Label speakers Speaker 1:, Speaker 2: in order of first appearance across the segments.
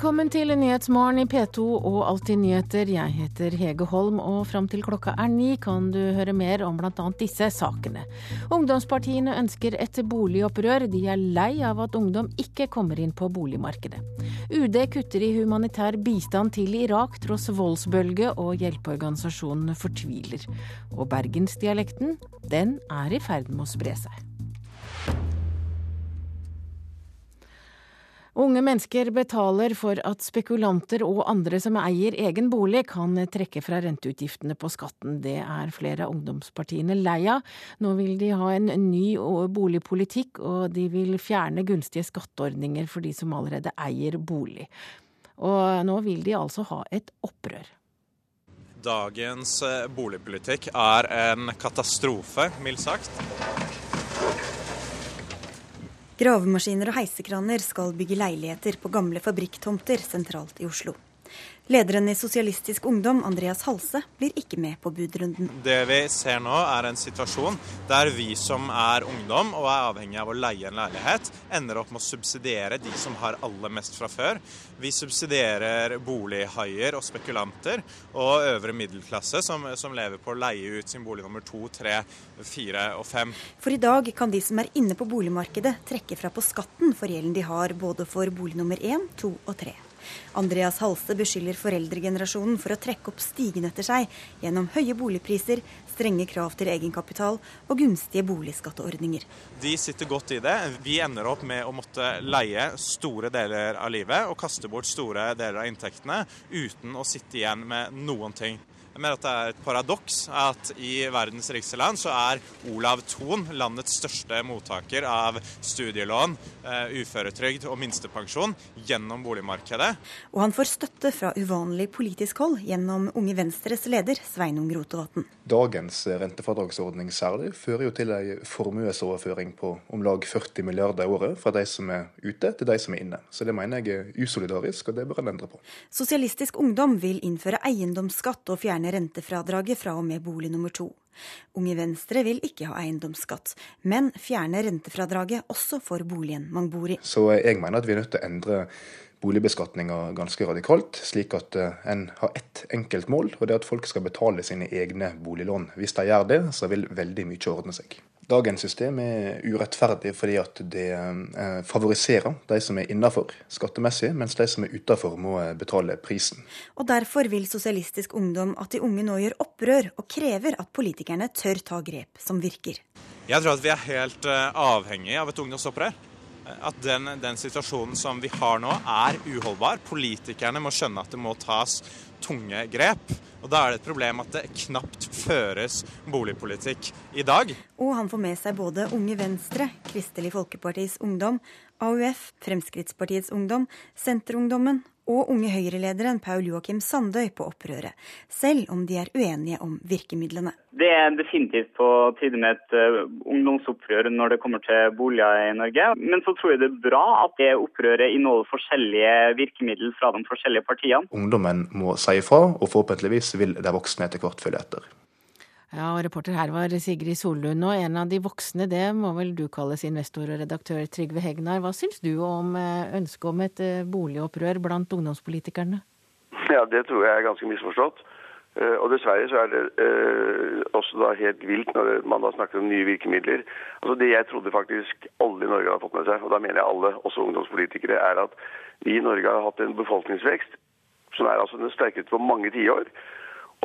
Speaker 1: Velkommen til Nyhetsmorgen i P2 og Alltid nyheter. Jeg heter Hege Holm, og fram til klokka er ni kan du høre mer om bl.a. disse sakene. Ungdomspartiene ønsker et boligopprør. De er lei av at ungdom ikke kommer inn på boligmarkedet. UD kutter i humanitær bistand til Irak tross voldsbølge, og hjelpeorganisasjonene fortviler. Og bergensdialekten, den er i ferd med å spre seg. Unge mennesker betaler for at spekulanter og andre som eier egen bolig, kan trekke fra renteutgiftene på skatten. Det er flere av ungdomspartiene lei av. Nå vil de ha en ny boligpolitikk, og de vil fjerne gunstige skatteordninger for de som allerede eier bolig. Og nå vil de altså ha et opprør.
Speaker 2: Dagens eh, boligpolitikk er en katastrofe, mildt sagt.
Speaker 3: Gravemaskiner og heisekraner skal bygge leiligheter på gamle fabrikktomter sentralt i Oslo. Lederen i Sosialistisk Ungdom, Andreas Halse, blir ikke med på budrunden.
Speaker 2: Det vi ser nå er en situasjon der vi som er ungdom og er avhengig av å leie en leilighet, ender opp med å subsidiere de som har aller mest fra før. Vi subsidierer bolighaier og spekulanter og øvre middelklasse som, som lever på å leie ut sin bolig nummer to, tre, fire og fem.
Speaker 3: For i dag kan de som er inne på boligmarkedet trekke fra på skatten for gjelden de har både for bolig nummer én, to og tre. Andreas Halse beskylder foreldregenerasjonen for å trekke opp stigen etter seg gjennom høye boligpriser, strenge krav til egenkapital og gunstige boligskatteordninger.
Speaker 2: De sitter godt i det. Vi ender opp med å måtte leie store deler av livet og kaste bort store deler av inntektene uten å sitte igjen med noen ting. Jeg mener at det er et paradoks at i verdens rikeste land så er Olav Thon landets største mottaker av studielån, eh, uføretrygd og minstepensjon gjennom boligmarkedet.
Speaker 3: Og han får støtte fra uvanlig politisk hold gjennom Unge Venstres leder Sveinung Rotevatn.
Speaker 4: Dagens rentefradragsordning særlig fører jo til ei formuesoverføring på om lag 40 milliarder i året fra de som er ute til de som er inne. Så det mener jeg er usolidarisk, og det bør en endre på.
Speaker 3: Sosialistisk Ungdom vil innføre eiendomsskatt og fjerne rentefradraget fra og med bolig nummer to. Unge Venstre vil ikke ha eiendomsskatt, men fjerne rentefradraget også for boligen man bor i.
Speaker 4: Så jeg mener at vi er nødt til å endre boligbeskatninga ganske radikalt, slik at eh, en har ett enkelt mål, og det er at folk skal betale sine egne boliglån. Hvis de gjør det, så vil veldig mye ordne seg. Dagens system er urettferdig fordi at det eh, favoriserer de som er innafor skattemessig, mens de som er utafor må eh, betale prisen.
Speaker 3: Og Derfor vil Sosialistisk Ungdom at de unge nå gjør opprør, og krever at politikerne tør ta grep som virker.
Speaker 2: Jeg tror at vi er helt avhengig av et ungdomsopprør at den, den, situasjonen som vi har nå, er uholdbar. Politikerne må skjønne at det må tas tunge grep. Og Da er det et problem at det knapt føres boligpolitikk i dag.
Speaker 3: Og han får med seg både Unge Venstre, Kristelig Folkepartis Ungdom, AUF, Fremskrittspartiets Ungdom, Senterungdommen og Unge Høyre-lederen Paul Joakim Sandøy på opprøret, selv om de er uenige om virkemidlene.
Speaker 5: Det er definitivt på tide med et uh, ungdomsopprør når det kommer til boliger i Norge. Men så tror jeg det er bra at det opprøret inneholder forskjellige virkemidler fra de forskjellige partiene.
Speaker 4: Ungdommen må si ifra, og forhåpentligvis vil de voksne etter hvert følge etter.
Speaker 1: Ja, og Reporter her var Sigrid Sollund, og en av de voksne, det må vel du kalles investor og redaktør Trygve Hegnar. Hva syns du om eh, ønsket om et eh, boligopprør blant ungdomspolitikerne?
Speaker 6: Ja, Det tror jeg er ganske misforstått. Eh, og dessverre så er det også da helt vilt når man da snakker om nye virkemidler. Altså Det jeg trodde faktisk alle i Norge har fått med seg, og da mener jeg alle, også ungdomspolitikere, er at vi i Norge har hatt en befolkningsvekst som er altså den sterkeste på mange tiår.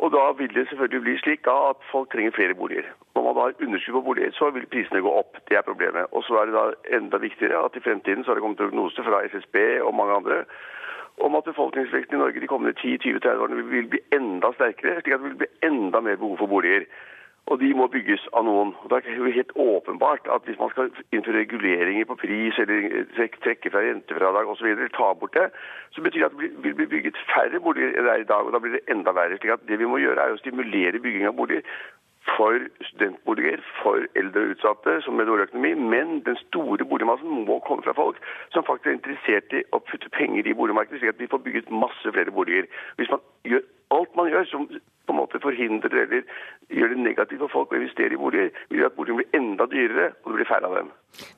Speaker 6: Og da vil det selvfølgelig bli slik da, at folk trenger flere boliger. Når man da har underskudd på boliger, så vil prisene gå opp. Det er problemet. Og så er det da enda viktigere at i fremtiden så har det kommet prognoser fra SSB og mange andre om at befolkningsveksten i Norge de kommende 10-20-30 årene vil bli enda sterkere, slik at det vil bli enda mer behov for boliger. Og de må bygges av noen. Og Det er jo helt åpenbart at hvis man skal innføre reguleringer på pris eller trekke fra rentefradrag osv., ta bort det, så betyr det at det vil bli bygget færre boliger enn det er i dag. og Da blir det enda verre. slik at Det vi må gjøre, er å stimulere bygging av boliger for studentboliger, for eldre og utsatte som med dårlig økonomi. Men den store boligmassen må komme fra folk som faktisk er interessert i å putte penger i boligmarkedet, slik at vi får bygget masse flere boliger. Hvis man gjør man gjør som på en måte forhindrer eller gjør det negativt for folk å investere i boliger, vil gjøre at boligene blir enda dyrere, og det blir færre av dem.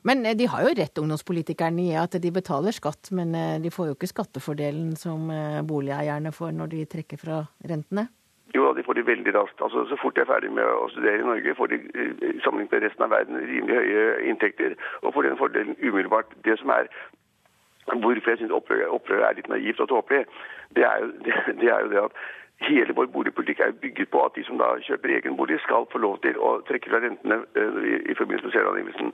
Speaker 1: Men eh, de har jo rett, ungdomspolitikerne, i at de betaler skatt, men eh, de får jo ikke skattefordelen som eh, boligeierne får når de trekker fra rentene?
Speaker 6: Jo, de får de veldig raskt. Altså, Så fort de er ferdig med å studere i Norge, får de sammenlignet med resten av verden rimelig høye inntekter, og får den fordelen umiddelbart. Det som er Hvorfor jeg syns opprøret opprør er litt naivt og tåpelig, det, det, det er jo det at Hele vår boligpolitikk er bygget på at de som da kjøper egen bolig, skal få lov til å trekke fra rentene i, i forbindelse med selvangivelsen.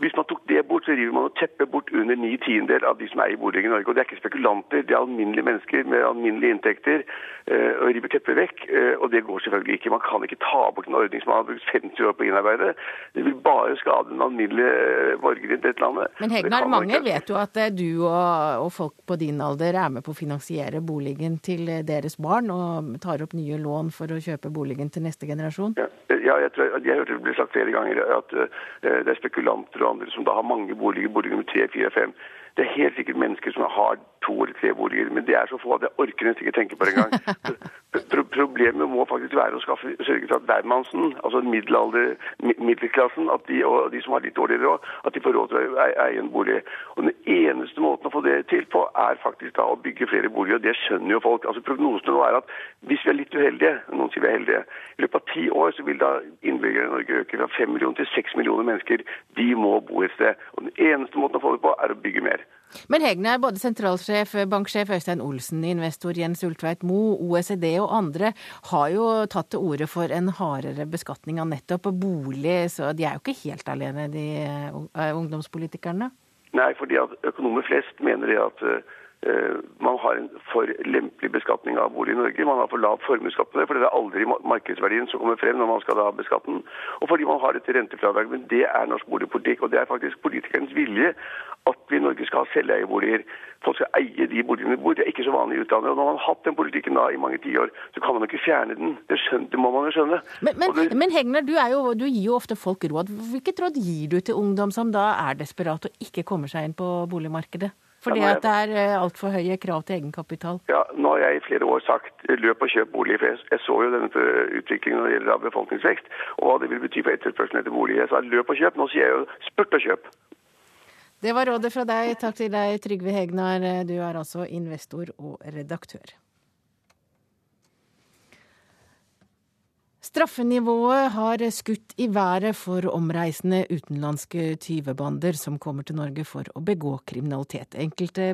Speaker 6: Hvis man tok det bort, så river man og tepper bort under ni tiendedel av de som er i boliger i Norge. Og det er ikke spekulanter, det er alminnelige mennesker med alminnelige inntekter. Eh, og river teppet vekk. Eh, og det går selvfølgelig ikke. Man kan ikke ta bort en ordning som man har brukt 50 år på å innarbeide. Det vil bare skade den alminnelige eh, borger i dette landet.
Speaker 1: Men Hegnar, mange vet jo at du og, og, folk på din alder er med på å finansiere boligen til deres barn, og tar opp nye lån for å kjøpe boligen til neste generasjon?
Speaker 6: Ja, ja jeg, tror, jeg hørte det ble sagt flere ganger at uh, det er spekulanter og andre som da har mange boliger, boliger nummer tre, fire, fem. Det er helt sikkert mennesker som har to eller tre boliger, men det er så få at jeg orker nesten ikke tenke på det engang. Pro problemet må faktisk være å skaffe, sørge for at hvermannsen, altså middelklassen, at de, og de som har litt dårligere råd, at de får råd til å eie en bolig. Og Den eneste måten å få det til på, er faktisk da å bygge flere boliger. og Det skjønner jo folk. Altså Prognosene nå er at hvis vi er litt uheldige, noen sier vi er heldige, i løpet av ti år så vil da innbyggerne i Norge øke fra fem millioner til seks millioner mennesker. De må bo et sted. Og Den eneste måten å få det på, er å bygge mer.
Speaker 1: Men Hegnar, både sentralsjef, banksjef Øystein Olsen, investor Jens Ultveit Moe, OECD og andre har jo tatt til orde for en hardere beskatning av nettopp bolig, så de er jo ikke helt alene, de uh, ungdomspolitikerne?
Speaker 6: Nei, fordi at økonomer flest mener det at uh, man har en for lempelig beskatning av bolig i Norge. Man har for lav formuesskatt på det, for det er aldri markedsverdien som kommer frem når man skal da beskatte den. Og fordi man har et rentefradrag. Men det er norsk boligpolitikk, og det er faktisk politikernes vilje at vi i Norge skal ha selveieboliger. Folk skal eie de boligene de bor. Det er ikke så vanlig i utlandet. Og når man har hatt den politikken da i mange tiår, så kan man jo ikke fjerne den. Det, skjønner, det må man jo skjønne.
Speaker 1: Men, men, det, men Hegner, du, jo, du, gir jo ofte folk råd. Hvilket råd gir du til ungdom som da er desperate og ikke kommer seg inn på boligmarkedet? Fordi at det er eh, altfor høye krav til egenkapital?
Speaker 6: Ja, Nå har jeg i flere år sagt løp og kjøp bolig. for Jeg så jo denne utviklingen når det gjelder befolkningsvekst, og hva det vil bety for etterspørselen etter bolig. Jeg sa løp og kjøp. Nå sier jeg jo spurt og kjøp.
Speaker 1: Det var rådet fra deg. Takk til deg, Trygve Hegnar. Du er altså investor og redaktør. Straffenivået har skutt i været for omreisende utenlandske tyvebander som kommer til Norge for å begå kriminalitet.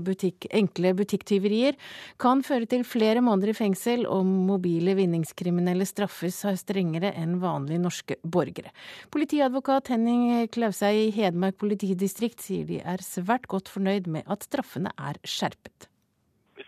Speaker 1: Butikk, enkle butikktyverier kan føre til flere måneder i fengsel, og mobile vinningskriminelle straffes strengere enn vanlige norske borgere. Politiadvokat Henning Klausei i Hedmark politidistrikt sier de er svært godt fornøyd med at straffene er skjerpet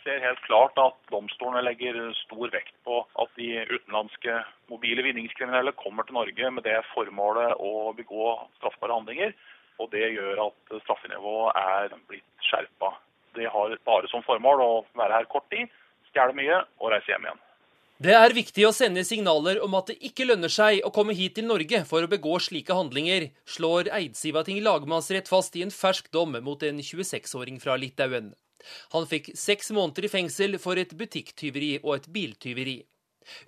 Speaker 7: ser helt klart at domstolene legger stor vekt på at de utenlandske mobile vinningskriminelle kommer til Norge med det formålet å begå straffbare handlinger. Og det gjør at straffenivået er blitt skjerpa. De har bare som formål å være her kort tid, stjele mye og reise hjem igjen.
Speaker 8: Det er viktig å sende signaler om at det ikke lønner seg å komme hit til Norge for å begå slike handlinger, slår Eidsivating lagmannsrett fast i en fersk dom mot en 26-åring fra Litauen. Han fikk seks måneder i fengsel for et butikktyveri og et biltyveri.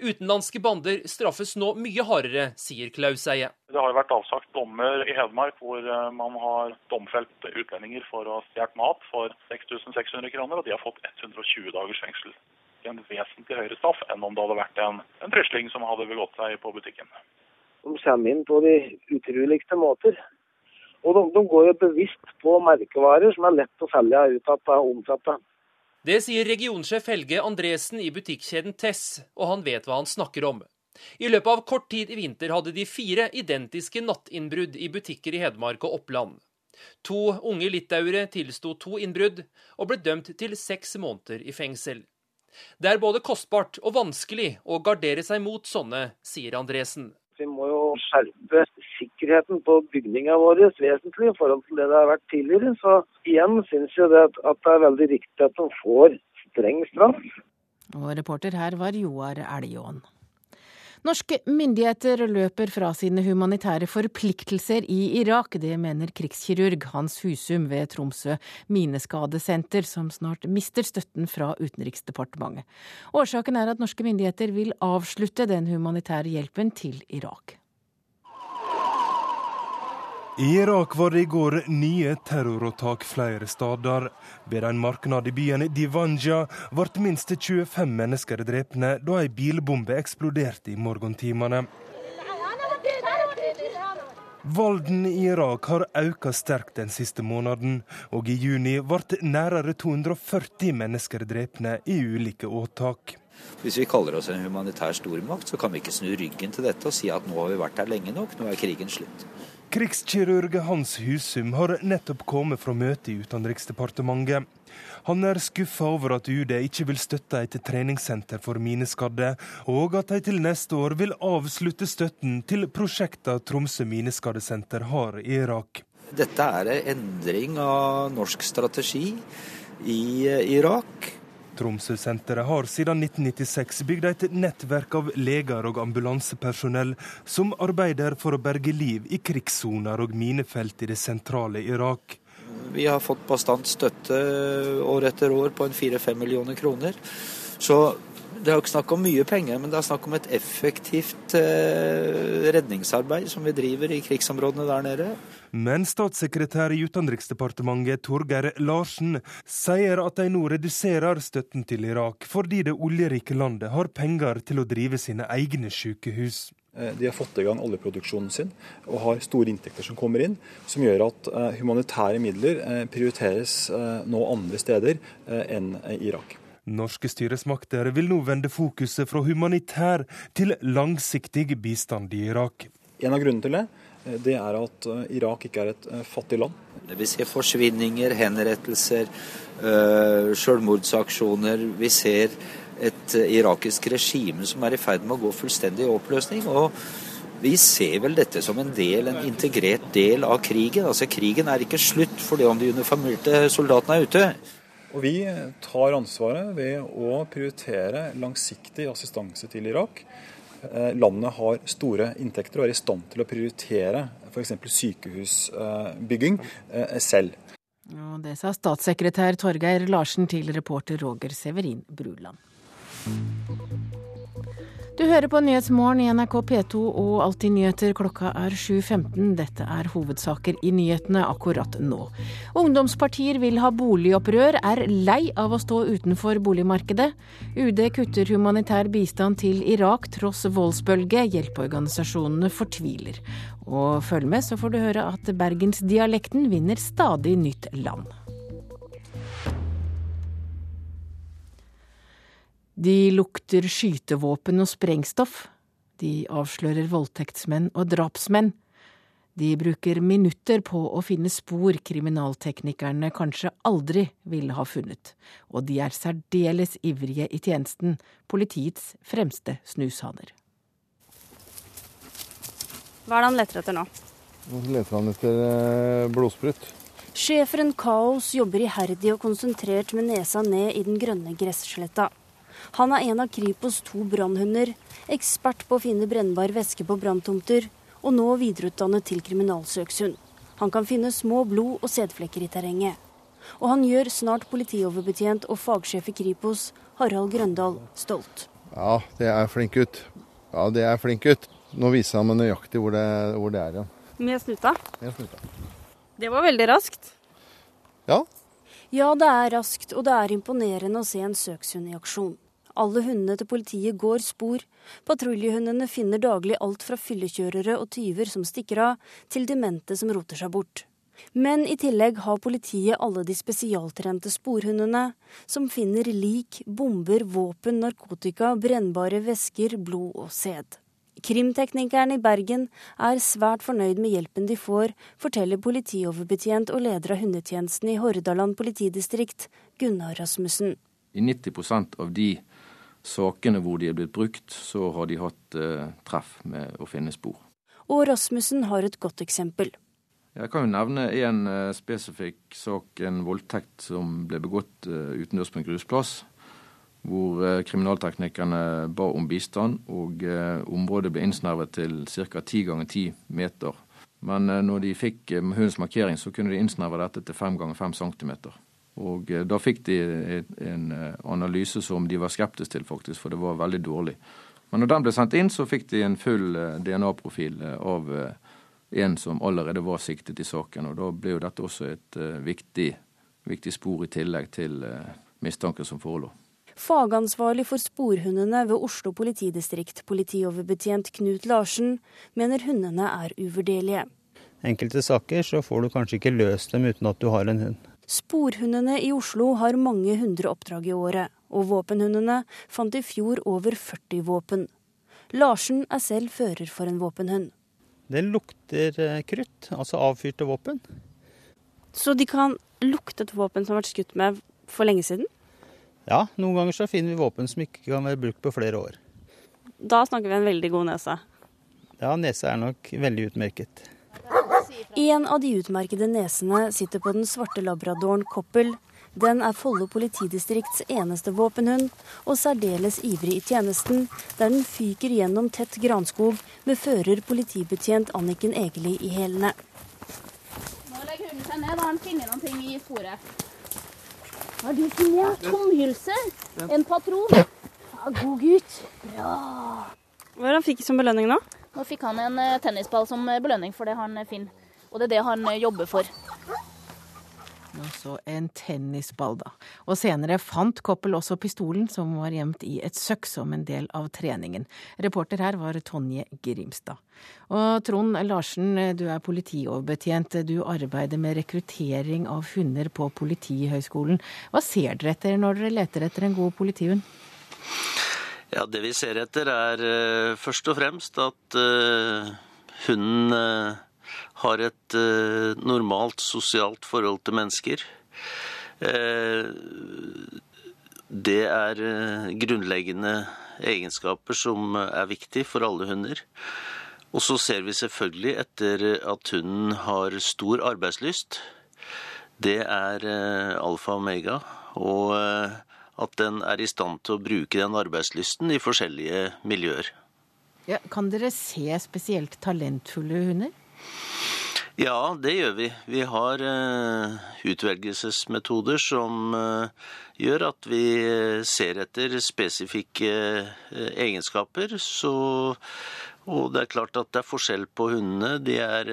Speaker 8: Utenlandske bander straffes nå mye hardere, sier Klaus Eie.
Speaker 7: Det har vært avsagt dommer i Hedmark hvor eh, man har domfelt utlendinger for å ha stjålet mat for 6600 kroner, og de har fått 120 dagers fengsel. En vesentlig høyere straff enn om det hadde vært en, en trusling som hadde begått seg på butikken.
Speaker 9: De kommer inn på de utroligste måter. Og de, de, går jo bevisst på merkevarer som er lett å selge ut av omsatte.
Speaker 8: Det sier regionsjef Helge Andresen i butikkjeden Tess, og han vet hva han snakker om. I løpet av kort tid i vinter hadde de fire identiske nattinnbrudd i butikker i Hedmark og Oppland. To unge litauere tilsto to innbrudd, og ble dømt til seks måneder i fengsel. Det er både kostbart og vanskelig å gardere seg mot sånne, sier Andresen.
Speaker 9: Vi må jo skjerpe sikkerheten på bygninga vår vesentlig i forhold til det det har vært tidligere. Så igjen syns jeg det at, det er veldig riktig at de får streng straff.
Speaker 1: Og reporter her var Joar Elgåen. Norske myndigheter løper fra sine humanitære forpliktelser i Irak. Det mener krigskirurg Hans Husum ved Tromsø mineskadesenter, som snart mister støtten fra Utenriksdepartementet. Årsaken er at norske myndigheter vil avslutte den humanitære hjelpen til Irak.
Speaker 10: I Irak var det i går nye terroråtak flere steder. Ved en marknad i byen Divanja ble minst 25 mennesker drepne da ei bilbombe eksploderte i morgentimene. Volden i Irak har økt sterkt den siste måneden, og i juni ble nærmere 240 mennesker drepne i ulike åtak.
Speaker 11: Hvis vi kaller oss en humanitær stormakt, så kan vi ikke snu ryggen til dette og si at nå har vi vært her lenge nok, nå er krigen slutt.
Speaker 10: Krigskirurg Hans Husum har nettopp kommet fra møte i Utenriksdepartementet. Han er skuffa over at UD ikke vil støtte et treningssenter for mineskadde, og at de til neste år vil avslutte støtten til prosjekter Tromsø mineskadesenter har i Irak.
Speaker 11: Dette er en endring av norsk strategi i Irak.
Speaker 10: Tromsø-senteret har siden 1996 bygd et nettverk av leger og ambulansepersonell som arbeider for å berge liv i krigssoner og minefelt i det sentrale Irak.
Speaker 11: Vi har fått bastant støtte år etter år på en fire-fem millioner kroner. Så det er ikke snakk om mye penger, men det er snakk om et effektivt eh, redningsarbeid som vi driver i krigsområdene der nede.
Speaker 10: Men statssekretær i Utenriksdepartementet Torgeir Larsen sier at de nå reduserer støtten til Irak fordi det oljerike landet har penger til å drive sine egne sykehus.
Speaker 12: Eh, de har fått i gang oljeproduksjonen sin og har store inntekter som kommer inn, som gjør at eh, humanitære midler prioriteres nå andre steder enn Irak.
Speaker 10: Norske styresmakter vil nå vende fokuset fra humanitær til langsiktig bistand i Irak.
Speaker 12: En av grunnene til det eh, det er at eh, Irak ikke er et eh, fattig land.
Speaker 11: Vi ser forsvinninger, henrettelser, selvmordsaksjoner. Vi ser et irakisk regime som er i ferd med å gå fullstendig i oppløsning. og vi ser vel dette som en del, en integrert del av krigen. Altså Krigen er ikke slutt fordi om de uniformerte soldatene er ute.
Speaker 12: Og Vi tar ansvaret ved å prioritere langsiktig assistanse til Irak. Eh, landet har store inntekter og er i stand til å prioritere f.eks. sykehusbygging eh, selv.
Speaker 1: Og det sa statssekretær Torgeir Larsen til reporter Roger Severin Bruland. Du hører på Nyhetsmorgen i NRK P2 og Alltid nyheter. Klokka er 7.15. Dette er hovedsaker i nyhetene akkurat nå. Ungdomspartier vil ha boligopprør, er lei av å stå utenfor boligmarkedet. UD kutter humanitær bistand til Irak tross voldsbølge. Hjelpeorganisasjonene fortviler. Og følg med, så får du høre at bergensdialekten vinner stadig nytt land. De lukter skytevåpen og sprengstoff. De avslører voldtektsmenn og drapsmenn. De bruker minutter på å finne spor kriminalteknikerne kanskje aldri ville ha funnet. Og de er særdeles ivrige i tjenesten, politiets fremste snushaner.
Speaker 13: Hva er det han leter etter nå?
Speaker 14: Nå leter han etter eh, blodsprut.
Speaker 13: Schæferen Kaos jobber iherdig og konsentrert med nesa ned i den grønne gressletta. Han er en av Kripos to brannhunder, ekspert på å finne brennbar væske på branntomter, og nå videreutdannet til kriminalsøkshund. Han kan finne små blod- og sædflekker i terrenget. Og han gjør snart politioverbetjent og fagsjef i Kripos, Harald Grøndal, stolt.
Speaker 14: Ja, det er flink gutt. Ja, det er flink gutt. Nå viser han meg nøyaktig hvor det, hvor det er, ja.
Speaker 13: Med snuta?
Speaker 14: Med snuta.
Speaker 13: Det var veldig raskt.
Speaker 14: Ja.
Speaker 13: Ja, det er raskt, og det er imponerende å se en søkshund i aksjon. Alle hundene til politiet går spor. Patruljehundene finner daglig alt fra fyllekjørere og tyver som stikker av, til demente som roter seg bort. Men i tillegg har politiet alle de spesialtrente sporhundene, som finner lik, bomber, våpen, narkotika, brennbare væsker, blod og sæd. Krimteknikeren i Bergen er svært fornøyd med hjelpen de får, forteller politioverbetjent og leder av hundetjenesten i Hordaland politidistrikt, Gunnar Rasmussen.
Speaker 15: I 90% av de sakene hvor de er blitt brukt, så har de hatt eh, treff med å finne spor.
Speaker 13: Og Rasmussen har et godt eksempel.
Speaker 15: Jeg kan jo nevne en eh, spesifikk sak, en voldtekt som ble begått eh, utendørs på en grusplass. hvor kriminalteknikerne ba om bistand, og området ble innsnevret til ca. 10 ganger 10 meter. Men når de fikk hundens markering, så kunne de innsnevre dette til 5 ganger 5 cm. Og da fikk de en analyse som de var skeptiske til, faktisk, for det var veldig dårlig. Men når den ble sendt inn, så fikk de en full DNA-profil av en som allerede var siktet i saken. Og da ble jo dette også et viktig, viktig spor i tillegg til mistanken som forelå.
Speaker 13: Fagansvarlig for sporhundene ved Oslo politidistrikt, politioverbetjent Knut Larsen, mener hundene er uvurderlige.
Speaker 16: Enkelte saker så får du kanskje ikke løst dem uten at du har en hund.
Speaker 13: Sporhundene i Oslo har mange hundre oppdrag i året, og våpenhundene fant i fjor over 40 våpen. Larsen er selv fører for en våpenhund.
Speaker 16: Det lukter eh, krutt, altså avfyrte våpen.
Speaker 13: Så de kan lukte et våpen som har vært skutt med for lenge siden?
Speaker 16: Ja, noen ganger så finner vi våpen som ikke kan være brukt på flere år.
Speaker 13: Da snakker vi en veldig god nese?
Speaker 16: Ja, nesa er nok veldig utmerket.
Speaker 13: En av de utmerkede nesene sitter på den svarte labradoren Koppel. Den er Follo politidistrikts eneste våpenhund, og særdeles ivrig i tjenesten, der den fyker gjennom tett granskog med fører politibetjent Anniken Egeli i hælene.
Speaker 17: Nå legger hunden seg ned, da har han funnet noe i sporet. Hva har du funnet? Tomhylse? En patron? Ja, god gutt. Bra.
Speaker 13: Hva er det han fikk som belønning nå?
Speaker 17: Nå fikk han en eh, tennisball som belønning for det han finner. Og det er det han eh, jobber for.
Speaker 1: Og så en tennisball, da. Og senere fant Koppel også pistolen, som var gjemt i et søkk som en del av treningen. Reporter her var Tonje Grimstad. Og Trond Larsen, du er politioverbetjent. Du arbeider med rekruttering av hunder på Politihøgskolen. Hva ser dere etter når dere leter etter en god politihund?
Speaker 18: Ja, Det vi ser etter er uh, først og fremst at uh, hunden har et eh, normalt sosialt forhold til mennesker. Eh, det er eh, grunnleggende egenskaper som er viktig for alle hunder. Og så ser vi selvfølgelig etter at hunden har stor arbeidslyst. Det er alfa og omega. Og at den er i stand til å bruke den arbeidslysten i forskjellige miljøer.
Speaker 1: Ja, kan dere se spesielt talentfulle hunder?
Speaker 18: Ja, det gjør vi. Vi har uh, utvelgelsesmetoder som uh, gjør at vi ser etter spesifikke egenskaper. Så, og det er klart at det er forskjell på hundene. De er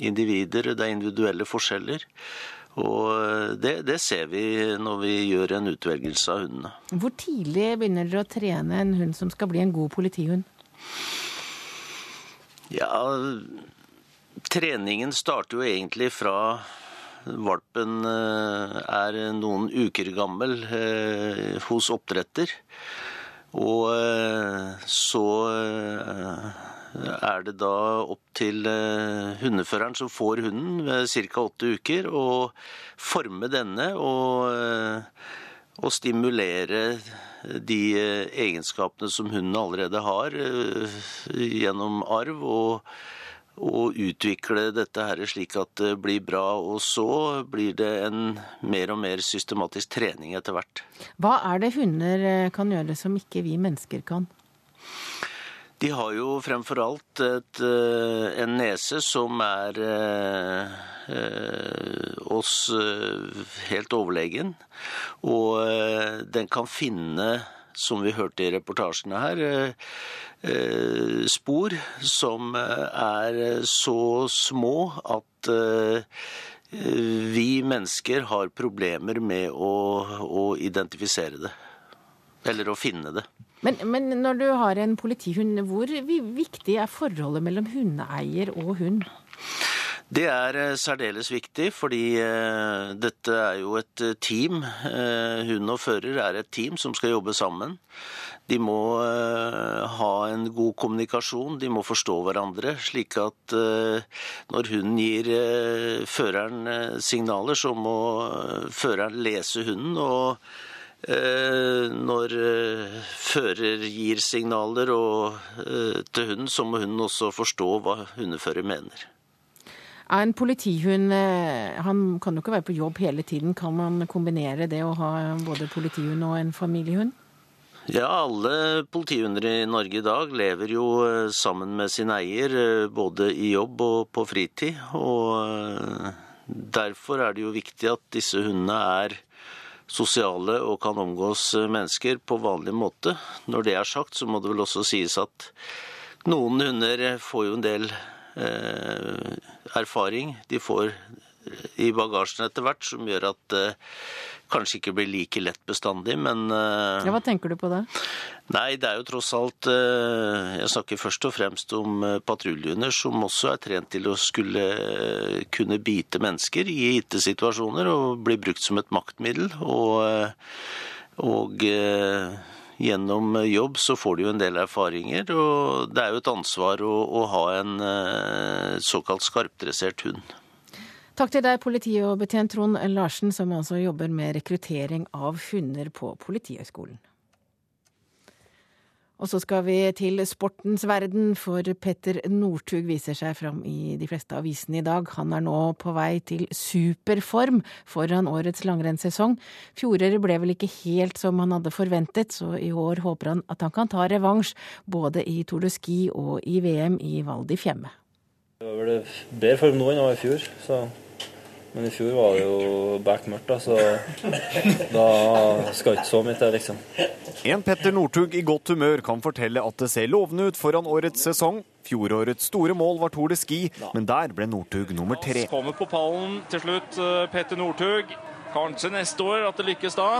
Speaker 18: individer, det er individuelle forskjeller. Og det, det, ser vi når vi gjør en utvelgelse av hundene.
Speaker 1: Hvor tidlig begynner dere å trene en hund som skal bli en god politihund?
Speaker 18: Ja, Treningen starter jo egentlig fra valpen eh, er noen uker gammel eh, hos oppdretter. Og eh, så er det da opp til hundeføreren som får hunden ved ca. åtte uker, å forme denne og, og stimulere de egenskapene som hunden allerede har gjennom arv. og og utvikle dette her slik at det blir bra. Og så blir det en mer og mer systematisk trening etter hvert.
Speaker 1: Hva er det hunder eh, kan gjøre som ikke vi mennesker kan?
Speaker 18: De har jo fremfor alt et, eh, en nese som er eh, oss helt overlegen. Og den kan finne, som vi hørte i reportasjene her, Eh, spor som eh, er så små at eh, vi mennesker har problemer med å, å identifisere det. Eller å finne det.
Speaker 1: Men, men, når du har en politihund, hvor viktig er forholdet mellom hundeeier og hund?
Speaker 18: Det er særdeles viktig, fordi dette er jo et team. Hund og fører er et team som skal jobbe sammen. De må eh, ha en god kommunikasjon, de må forstå hverandre. Slik at eh, når hunden gir eh, føreren signaler, så må føreren lese hunden. og når fører gir signaler og, til hunden, så må hunden også forstå hva hundefører mener.
Speaker 1: Er en politihund eh, Han kan jo ikke være på jobb hele tiden. Kan man kombinere det å ha både politihund og en familiehund?
Speaker 18: Ja, alle politihunder i Norge i dag lever jo eh, sammen med sin eier, eh, både i jobb og på fritid. Og derfor er det jo viktig at disse hundene er sosiale og kan omgås mennesker på vanlig måte. Når det er sagt, så må det vel også sies at noen hunder får jo en del eh, erfaring. De får i bagasjen etter hvert, som gjør at det kanskje ikke blir like lett bestandig, men eh,
Speaker 1: Ja, Hva tenker du på det?
Speaker 18: Nei, det er jo tross alt eh, Jeg snakker først og fremst om eh, patruljehunder som også er trent til å skulle kunne bite mennesker i gitte situasjoner og bli brukt som et maktmiddel. Og, og gjennom jobb så får de jo en del erfaringer, og det er jo et ansvar å, å ha en såkalt skarpdressert hund.
Speaker 1: Takk til deg, politi- og betjent Trond Larsen, som altså jobber med rekruttering av hunder på Politihøgskolen. Og så skal vi til sportens verden, for Petter Northug viser seg fram i de fleste avisene i dag. Han er nå på vei til superform foran årets langrennssesong. Fjoråret ble vel ikke helt som han hadde forventet, så i år håper han at han kan ta revansj både i Tour de Ski og i VM i Val di Fiemme.
Speaker 19: Det var vel bedre form nå enn det var i fjor, så men i fjor var det jo bekmørkt, da, så da skal ikke så mye til, liksom.
Speaker 20: En Petter Northug i godt humør kan fortelle at det ser lovende ut foran årets sesong. Fjorårets store mål var Tour de Ski, men der ble Northug nummer tre.
Speaker 21: Kommer på pallen til slutt, eh, Petter Northug. Kanskje neste år at det lykkes da.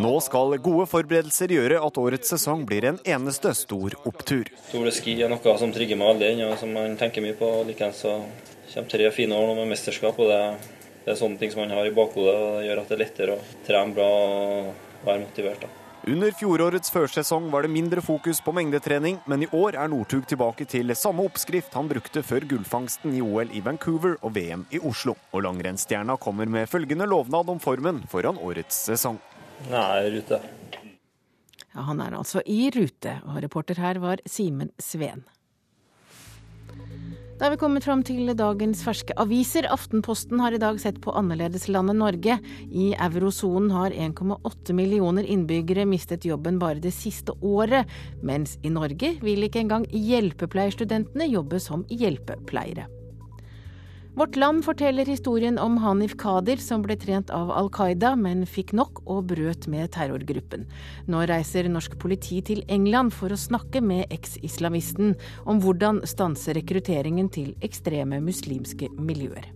Speaker 20: Nå skal gode forberedelser gjøre at årets sesong blir en eneste stor opptur.
Speaker 19: Tour de Ski er noe som trigger meg veldig og som man tenker mye på. Likeens så kommer tre fine år nå med mesterskap. og det det er sånne ting som man har i bakhodet, og det gjør at det er lettere å trene bra og være motivert. da.
Speaker 20: Under fjorårets førsesong var det mindre fokus på mengdetrening, men i år er Northug tilbake til samme oppskrift han brukte før gullfangsten i OL i Vancouver og VM i Oslo. Og langrennsstjerna kommer med følgende lovnad om formen foran årets sesong.
Speaker 19: Nei, rute.
Speaker 1: Ja, Han er altså i rute, og reporter her var Simen Sveen. Da er vi kommet fram til dagens ferske aviser. Aftenposten har i dag sett på annerledeslandet Norge. I eurosonen har 1,8 millioner innbyggere mistet jobben bare det siste året, mens i Norge vil ikke engang hjelpepleierstudentene jobbe som hjelpepleiere. Vårt Land forteller historien om Hanif Kadir, som ble trent av Al Qaida, men fikk nok og brøt med terrorgruppen. Nå reiser norsk politi til England for å snakke med eks-islamisten om hvordan stanse rekrutteringen til ekstreme muslimske miljøer.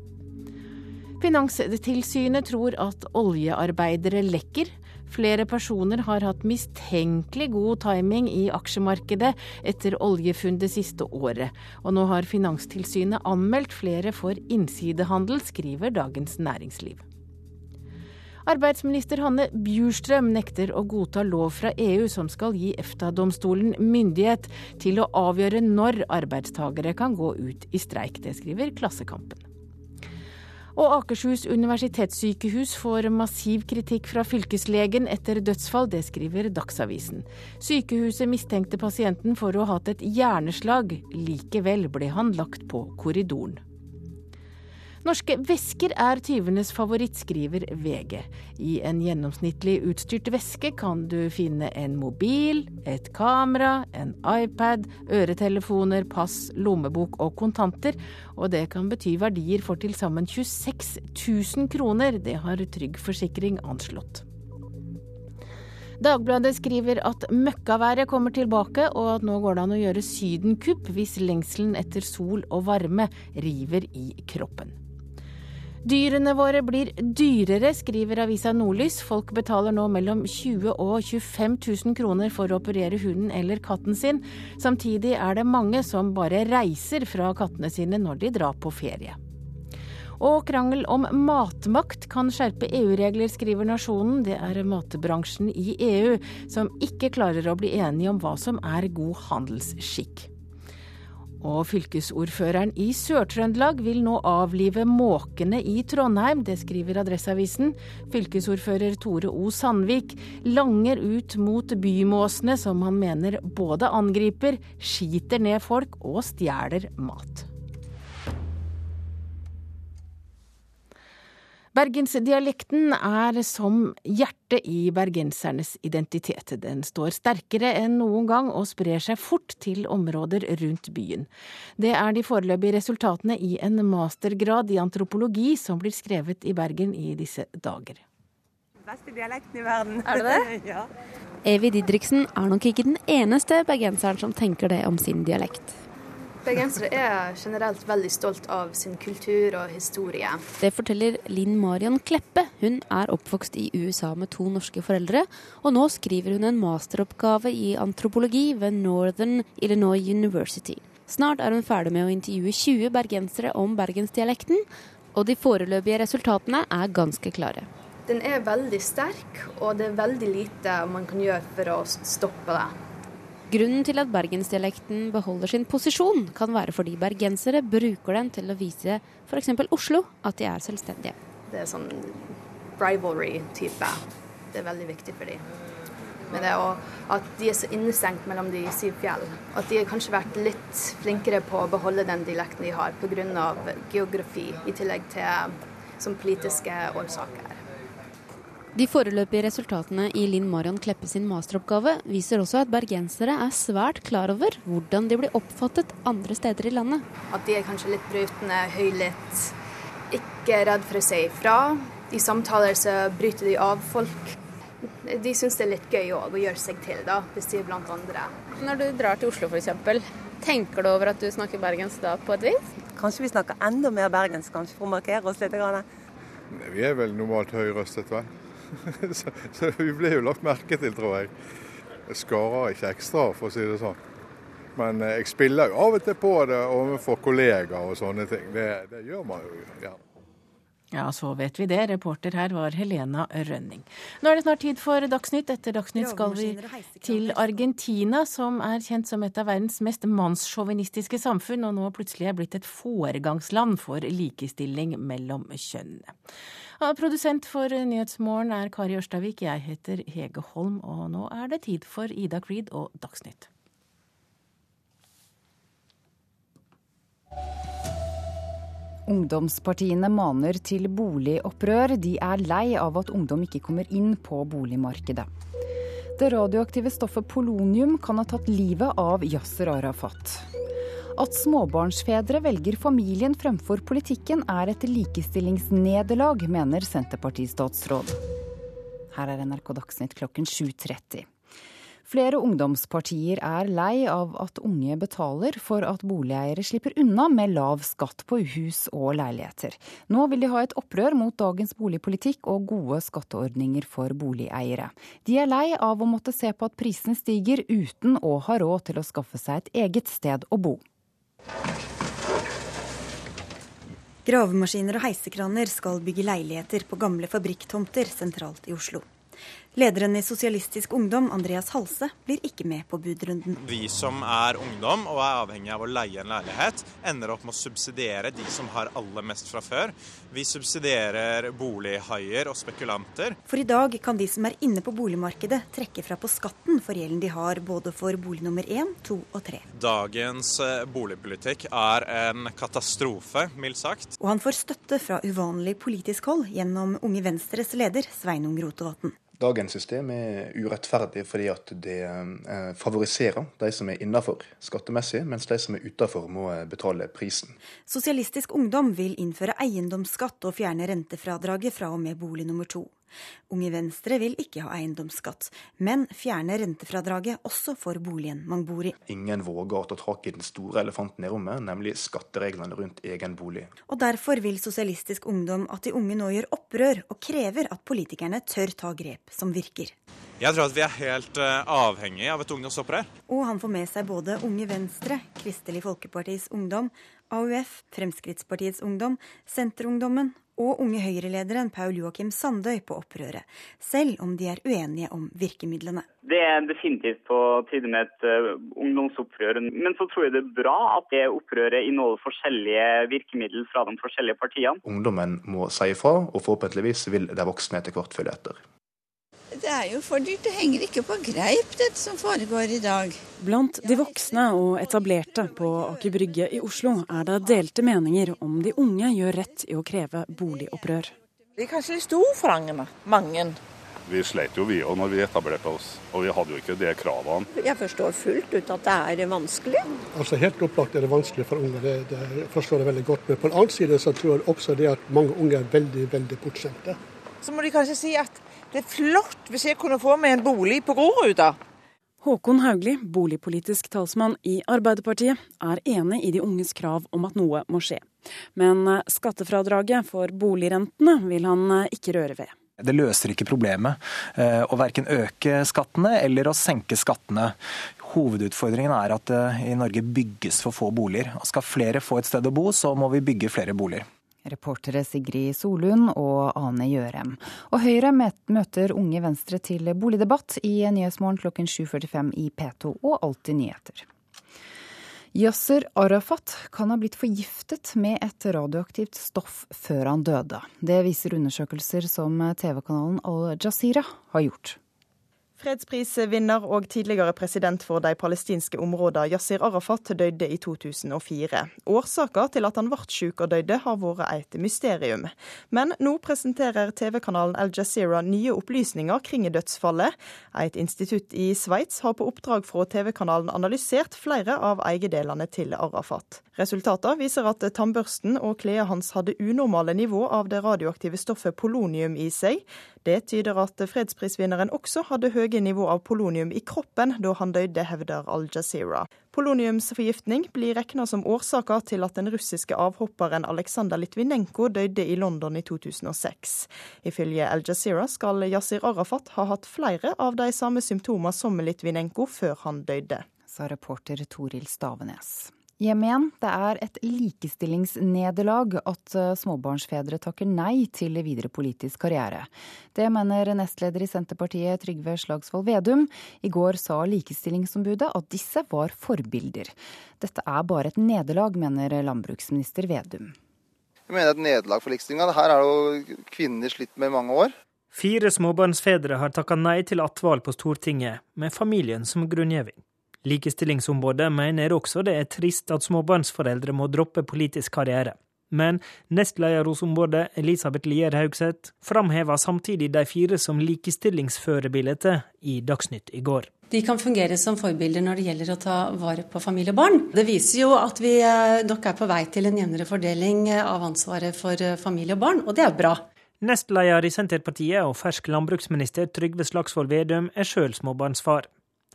Speaker 1: Finanstilsynet tror at oljearbeidere lekker. Flere personer har hatt mistenkelig god timing i aksjemarkedet etter oljefunn det siste året, og nå har Finanstilsynet anmeldt flere for innsidehandel, skriver Dagens Næringsliv. Arbeidsminister Hanne Bjurstrøm nekter å godta lov fra EU som skal gi EFTA-domstolen myndighet til å avgjøre når arbeidstagere kan gå ut i streik. Det skriver Klassekampen. Og Akershus universitetssykehus får massiv kritikk fra fylkeslegen etter dødsfall, det skriver Dagsavisen. Sykehuset mistenkte pasienten for å ha hatt et hjerneslag, likevel ble han lagt på korridoren. Norske vesker er tyvenes favoritt, skriver VG. I en gjennomsnittlig utstyrt veske kan du finne en mobil, et kamera, en iPad, øretelefoner, pass, lommebok og kontanter. Og det kan bety verdier for til sammen 26 000 kroner. Det har Trygg Forsikring anslått. Dagbladet skriver at møkkaværet kommer tilbake, og at nå går det an å gjøre sydenkupp hvis lengselen etter sol og varme river i kroppen. Dyrene våre blir dyrere, skriver avisa Nordlys. Folk betaler nå mellom 20 og 25 000 kroner for å operere hunden eller katten sin. Samtidig er det mange som bare reiser fra kattene sine når de drar på ferie. Og krangel om matmakt kan skjerpe EU-regler, skriver Nasjonen. Det er matbransjen i EU som ikke klarer å bli enige om hva som er god handelsskikk. Og fylkesordføreren i Sør-Trøndelag vil nå avlive måkene i Trondheim, det skriver Adresseavisen. Fylkesordfører Tore O. Sandvik langer ut mot bymåsene som han mener både angriper, skiter ned folk og stjeler mat. Bergensdialekten er som hjertet i bergensernes identitet. Den står sterkere enn noen gang og sprer seg fort til områder rundt byen. Det er de foreløpige resultatene i en mastergrad i antropologi som blir skrevet i Bergen i disse dager.
Speaker 22: Beste dialekten i verden.
Speaker 23: Er det det?
Speaker 22: ja.
Speaker 23: Evy Didriksen er nok ikke den eneste bergenseren som tenker det om sin dialekt.
Speaker 24: Bergensere er generelt veldig stolt av sin kultur og historie.
Speaker 23: Det forteller Linn Marion Kleppe. Hun er oppvokst i USA med to norske foreldre, og nå skriver hun en masteroppgave i antropologi ved Northern Illinois University. Snart er hun ferdig med å intervjue 20 bergensere om bergensdialekten, og de foreløpige resultatene er ganske klare.
Speaker 24: Den er veldig sterk, og det er veldig lite man kan gjøre for å stoppe det.
Speaker 23: Grunnen til at bergensdialekten beholder sin posisjon, kan være fordi bergensere bruker den til å vise f.eks. Oslo at de er selvstendige.
Speaker 24: Det er sånn rivalry-type. Det er veldig viktig for dem. Men det er at de er så innestengt mellom de syv fjell. At de har kanskje vært litt flinkere på å beholde den dialekten de har pga. geografi, i tillegg til som politiske årsaker.
Speaker 23: De foreløpige resultatene i Linn Marion Kleppe sin masteroppgave viser også at bergensere er svært klar over hvordan de blir oppfattet andre steder i landet.
Speaker 24: At de er kanskje litt brutende, høylytte, ikke redd for å si ifra. I samtaler så bryter de av folk. De syns det er litt gøy å gjøre seg til, da, hvis de er blant andre.
Speaker 23: Når du drar til Oslo f.eks., tenker du over at du snakker bergensk da, på et vis?
Speaker 22: Kanskje vi snakker enda mer bergensk, kanskje, for å markere oss litt.
Speaker 14: Vi er vel normalt høyrøstet, vel. så, så, vi blir jo lagt merke til, tror jeg. Jeg skarer ikke ekstra, for å si det sånn. Men eh, jeg spiller jo av og til på det overfor kollegaer og sånne ting. Det, det gjør man jo gjerne.
Speaker 1: Ja, så vet vi det. Reporter her var Helena Rønning. Nå er det snart tid for Dagsnytt. Etter Dagsnytt skal vi til Argentina, som er kjent som et av verdens mest mannssjåvinistiske samfunn, og nå plutselig er blitt et foregangsland for likestilling mellom kjønnene. Ja, produsent for Nyhetsmorgen er Kari Ørstavik. Jeg heter Hege Holm, og nå er det tid for Ida Creed og Dagsnytt.
Speaker 25: Ungdomspartiene maner til boligopprør. De er lei av at ungdom ikke kommer inn på boligmarkedet. Det radioaktive stoffet polonium kan ha tatt livet av Yasser Arafat. At småbarnsfedre velger familien fremfor politikken er et likestillingsnederlag, mener Senterparti-statsråd. Her er NRK Dagsnytt klokken 7.30. Flere ungdomspartier er lei av at unge betaler for at boligeiere slipper unna med lav skatt på hus og leiligheter. Nå vil de ha et opprør mot dagens boligpolitikk og gode skatteordninger for boligeiere. De er lei av å måtte se på at prisene stiger uten å ha råd til å skaffe seg et eget sted å bo.
Speaker 3: Gravemaskiner og heisekraner skal bygge leiligheter på gamle fabrikktomter sentralt i Oslo. Lederen i Sosialistisk Ungdom, Andreas Halse, blir ikke med på budrunden.
Speaker 26: Vi som er ungdom og er avhengig av å leie en leilighet, ender opp med å subsidiere de som har aller mest fra før. Vi subsidierer bolighaier og spekulanter.
Speaker 3: For i dag kan de som er inne på boligmarkedet, trekke fra på skatten for gjelden de har både for bolig nummer én, to og tre.
Speaker 26: Dagens eh, boligpolitikk er en katastrofe, mildt sagt.
Speaker 3: Og han får støtte fra uvanlig politisk hold gjennom Unge Venstres leder Sveinung Rotevatn.
Speaker 4: Dagens system er urettferdig fordi at det eh, favoriserer de som er innafor skattemessig, mens de som er utafor må eh, betale prisen.
Speaker 3: Sosialistisk Ungdom vil innføre eiendomsskatt og fjerne rentefradraget fra og med bolig nummer to. Unge Venstre vil ikke ha eiendomsskatt, men fjerne rentefradraget også for boligen man bor i.
Speaker 4: Ingen våger å ta tak i den store elefanten i rommet, nemlig skattereglene rundt egen bolig.
Speaker 3: Og derfor vil Sosialistisk Ungdom at de unge nå gjør opprør, og krever at politikerne tør ta grep som virker.
Speaker 26: Jeg tror at vi er helt uh, avhengig av et ungdomsopprør.
Speaker 3: Og han får med seg både Unge Venstre, Kristelig Folkepartis Ungdom, AUF, Fremskrittspartiets Ungdom, Senterungdommen og Unge Høyre-lederen Paul Joakim Sandøy på opprøret, selv om de er uenige om virkemidlene.
Speaker 5: Det er definitivt på tide med et uh, ungdomsopprør. Men så tror jeg det er bra at det opprøret inneholder forskjellige virkemidler fra de forskjellige partiene.
Speaker 4: Ungdommen må si ifra, og forhåpentligvis vil de voksne etter hvert følge etter.
Speaker 27: Det er jo for dyrt. Det henger ikke på greip, dette som foregår i dag.
Speaker 28: Blant de voksne og etablerte på Aker Brygge i Oslo er det delte meninger om de unge gjør rett i å kreve boligopprør.
Speaker 29: Det er kanskje de store forlangene. Mange.
Speaker 30: Vi slet jo vi òg når vi etablerte oss, og vi hadde jo ikke de kravene.
Speaker 31: Jeg forstår fullt ut at det er vanskelig.
Speaker 32: Altså Helt opplagt er det vanskelig for unge, det, det forstår jeg veldig godt. Men på den annen side så tror jeg også det at mange unge er veldig, veldig bortskjemte.
Speaker 29: Så må de kanskje si at det er flott hvis jeg kunne få meg en bolig på Groruta.
Speaker 28: Håkon Haugli, boligpolitisk talsmann i Arbeiderpartiet, er enig i de unges krav om at noe må skje. Men skattefradraget for boligrentene vil han ikke røre ved.
Speaker 33: Det løser ikke problemet eh, å verken øke skattene eller å senke skattene. Hovedutfordringen er at det i Norge bygges for få boliger. Og skal flere få et sted å bo, så må vi bygge flere boliger.
Speaker 25: Reportere Sigrid Solund og Ane Gjørem. Og Høyre møter Unge Venstre til boligdebatt i Nyhetsmorgen klokken 7.45 i P2 og Alltid nyheter. Yasser Arafat kan ha blitt forgiftet med et radioaktivt stoff før han døde. Det viser undersøkelser som TV-kanalen Al Jazeera har gjort.
Speaker 34: Fredsprisvinner og tidligere president for de palestinske områdene Yasir Arafat døde i 2004. Årsaken til at han ble syk og døde har vært et mysterium. Men nå presenterer TV-kanalen Al Jazeera nye opplysninger kring dødsfallet. Et institutt i Sveits har på oppdrag fra TV-kanalen analysert flere av eiendelene til Arafat. Resultatene viser at tannbørsten og klærne hans hadde unormale nivå av det radioaktive stoffet polonium i seg. Det tyder at fredsprisvinneren også hadde høye nivå av polonium i kroppen da han døde, hevder Al Jazeera. Poloniumsforgiftning blir regna som årsaka til at den russiske avhopperen Aleksandr Litvinenko døde i London i 2006. Ifølge Al Jazeera skal Yasir Arafat ha hatt flere av de samme symptomene som Litvinenko før han døde.
Speaker 25: Sa reporter Toril Stavenes. Jemen, det er et likestillingsnederlag at eh, småbarnsfedre takker nei til videre politisk karriere. Det mener nestleder i Senterpartiet Trygve Slagsvold Vedum. I går sa Likestillingsombudet at disse var forbilder. Dette er bare et nederlag, mener landbruksminister Vedum.
Speaker 35: Jeg mener et nederlag for likestillinga. Her er jo kvinner slitt med i mange år.
Speaker 36: Fire småbarnsfedre har takka nei til attval på Stortinget, med familien som grunngjeving. Likestillingsombudet mener også det er trist at småbarnsforeldre må droppe politisk karriere. Men nestleder hos ombudet, Elisabeth Lier Haugseth, framhever samtidig de fire som likestillingsførebilder i Dagsnytt i går.
Speaker 37: De kan fungere som forbilder når det gjelder å ta vare på familie og barn. Det viser jo at vi nok er på vei til en jevnere fordeling av ansvaret for familie og barn, og det er bra.
Speaker 36: Nestleder i Senterpartiet og fersk landbruksminister Trygve Slagsvold Vedum er sjøl småbarnsfar.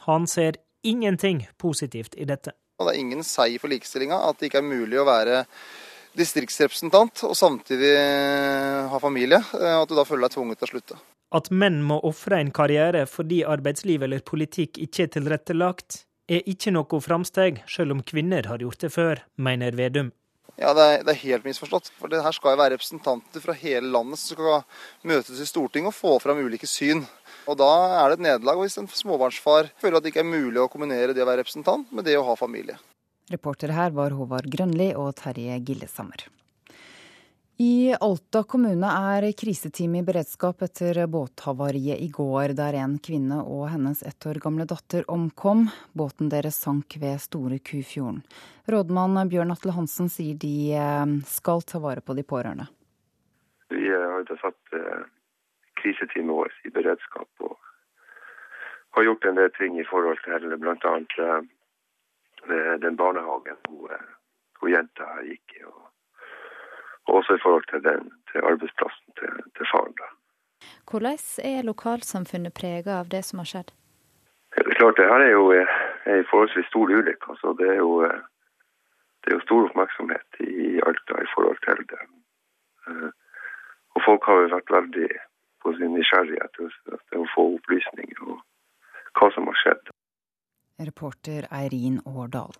Speaker 36: Han ser ingenting positivt i dette.
Speaker 35: Og det er ingen seier for likestillinga at det ikke er mulig å være distriktsrepresentant og samtidig ha familie. At du da føler deg tvunget til å slutte.
Speaker 36: At menn må ofre en karriere fordi arbeidsliv eller politikk ikke er tilrettelagt, er ikke noe framsteg, selv om kvinner har gjort det før, mener Vedum.
Speaker 35: Ja, det er, det er, helt misforstått. For det her skal jo være representanter fra hele landet som skal møtes i Stortinget og få fram ulike syn. Og da er det et nederlag hvis en småbarnsfar føler at det ikke er mulig å kombinere det å være representant med det å ha familie.
Speaker 25: Reportere her var Håvard Grønli og Terje Gillesammer. I Alta kommune er kriseteam i beredskap etter båthavariet i går, der en kvinne og hennes ett år gamle datter omkom. Båten deres sank ved Store Kufjorden. Rådmann Bjørn Atle Hansen sier de eh, skal ta vare på de pårørende.
Speaker 38: Vi har ikke satt eh, kriseteamet vårt i beredskap og har gjort en del ting i forhold til bl.a. Eh, den barnehagen hvor, hun jenta gikk i. og og også i forhold til, den, til arbeidsplassen til, til faren. Da.
Speaker 39: Hvordan er lokalsamfunnet preget av det som har skjedd?
Speaker 38: Ja, det er klart, det her er jo en forholdsvis stor ulykke. Altså, det, er jo, det er jo stor oppmerksomhet i Alta i forhold til det. Eh, og folk har jo vært veldig på sin nysgjerrighet etter å få opplysninger om hva som har skjedd.
Speaker 25: Reporter Eirin Årdal.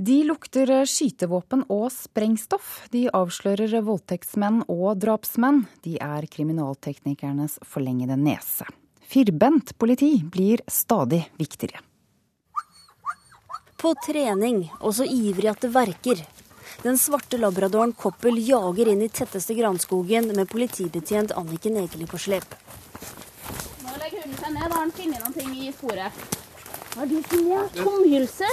Speaker 25: De lukter skytevåpen og sprengstoff. De avslører voldtektsmenn og drapsmenn. De er kriminalteknikernes forlengede nese. Firbent politi blir stadig viktigere.
Speaker 13: På trening, og så ivrig at det verker. Den svarte labradoren Koppel jager inn i tetteste granskogen med politibetjent Anniken Egeli på slep.
Speaker 17: Nå legger hunden seg ned. Da har han funnet ting i sporet. Hva er det for noe? Tomhylse?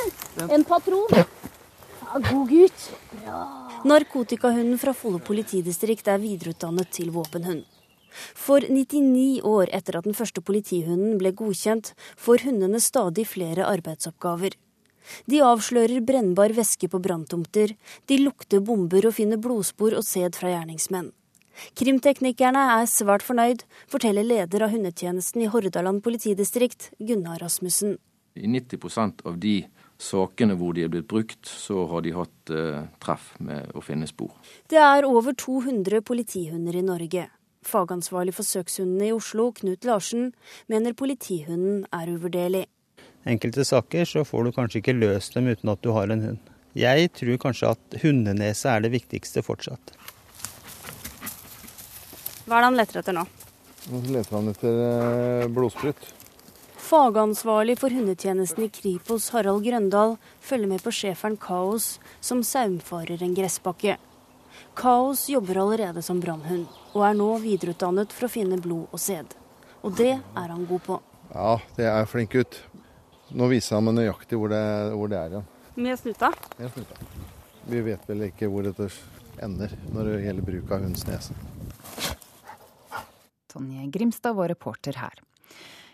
Speaker 17: En patron? Ja, god gutt. Ja.
Speaker 13: Narkotikahunden fra Follo politidistrikt er videreutdannet til våpenhund. For 99 år etter at den første politihunden ble godkjent, får hundene stadig flere arbeidsoppgaver. De avslører brennbar væske på branntomter, de lukter bomber og finner blodspor og sæd fra gjerningsmenn. Krimteknikerne er svært fornøyd, forteller leder av hundetjenesten i Hordaland politidistrikt, Gunnar Rasmussen.
Speaker 15: I 90% av de sakene hvor de er blitt brukt, så har de hatt eh, treff med å finne spor.
Speaker 13: Det er over 200 politihunder i Norge. Fagansvarlig for søkshundene i Oslo, Knut Larsen, mener politihunden er uvurderlig.
Speaker 16: Enkelte saker så får du kanskje ikke løst dem uten at du har en hund. Jeg tror kanskje at hundenese er det viktigste fortsatt.
Speaker 13: Hva er det han leter etter nå?
Speaker 14: Nå leter han etter eh, blodsprut.
Speaker 13: Fagansvarlig for hundetjenesten i Kripos, Harald Grøndal, følger med på schæferen Kaos, som saumfarer en gressbakke. Kaos jobber allerede som brannhund, og er nå videreutdannet for å finne blod og sæd. Og det er han god på.
Speaker 14: Ja, det er flink gutt. Nå viser han meg nøyaktig hvor det, hvor det er igjen.
Speaker 13: Med snuta?
Speaker 14: Med snuta. Vi vet vel ikke hvor dette ender når det gjelder bruk av hundens nese.
Speaker 25: Tonje Grimstad var reporter her.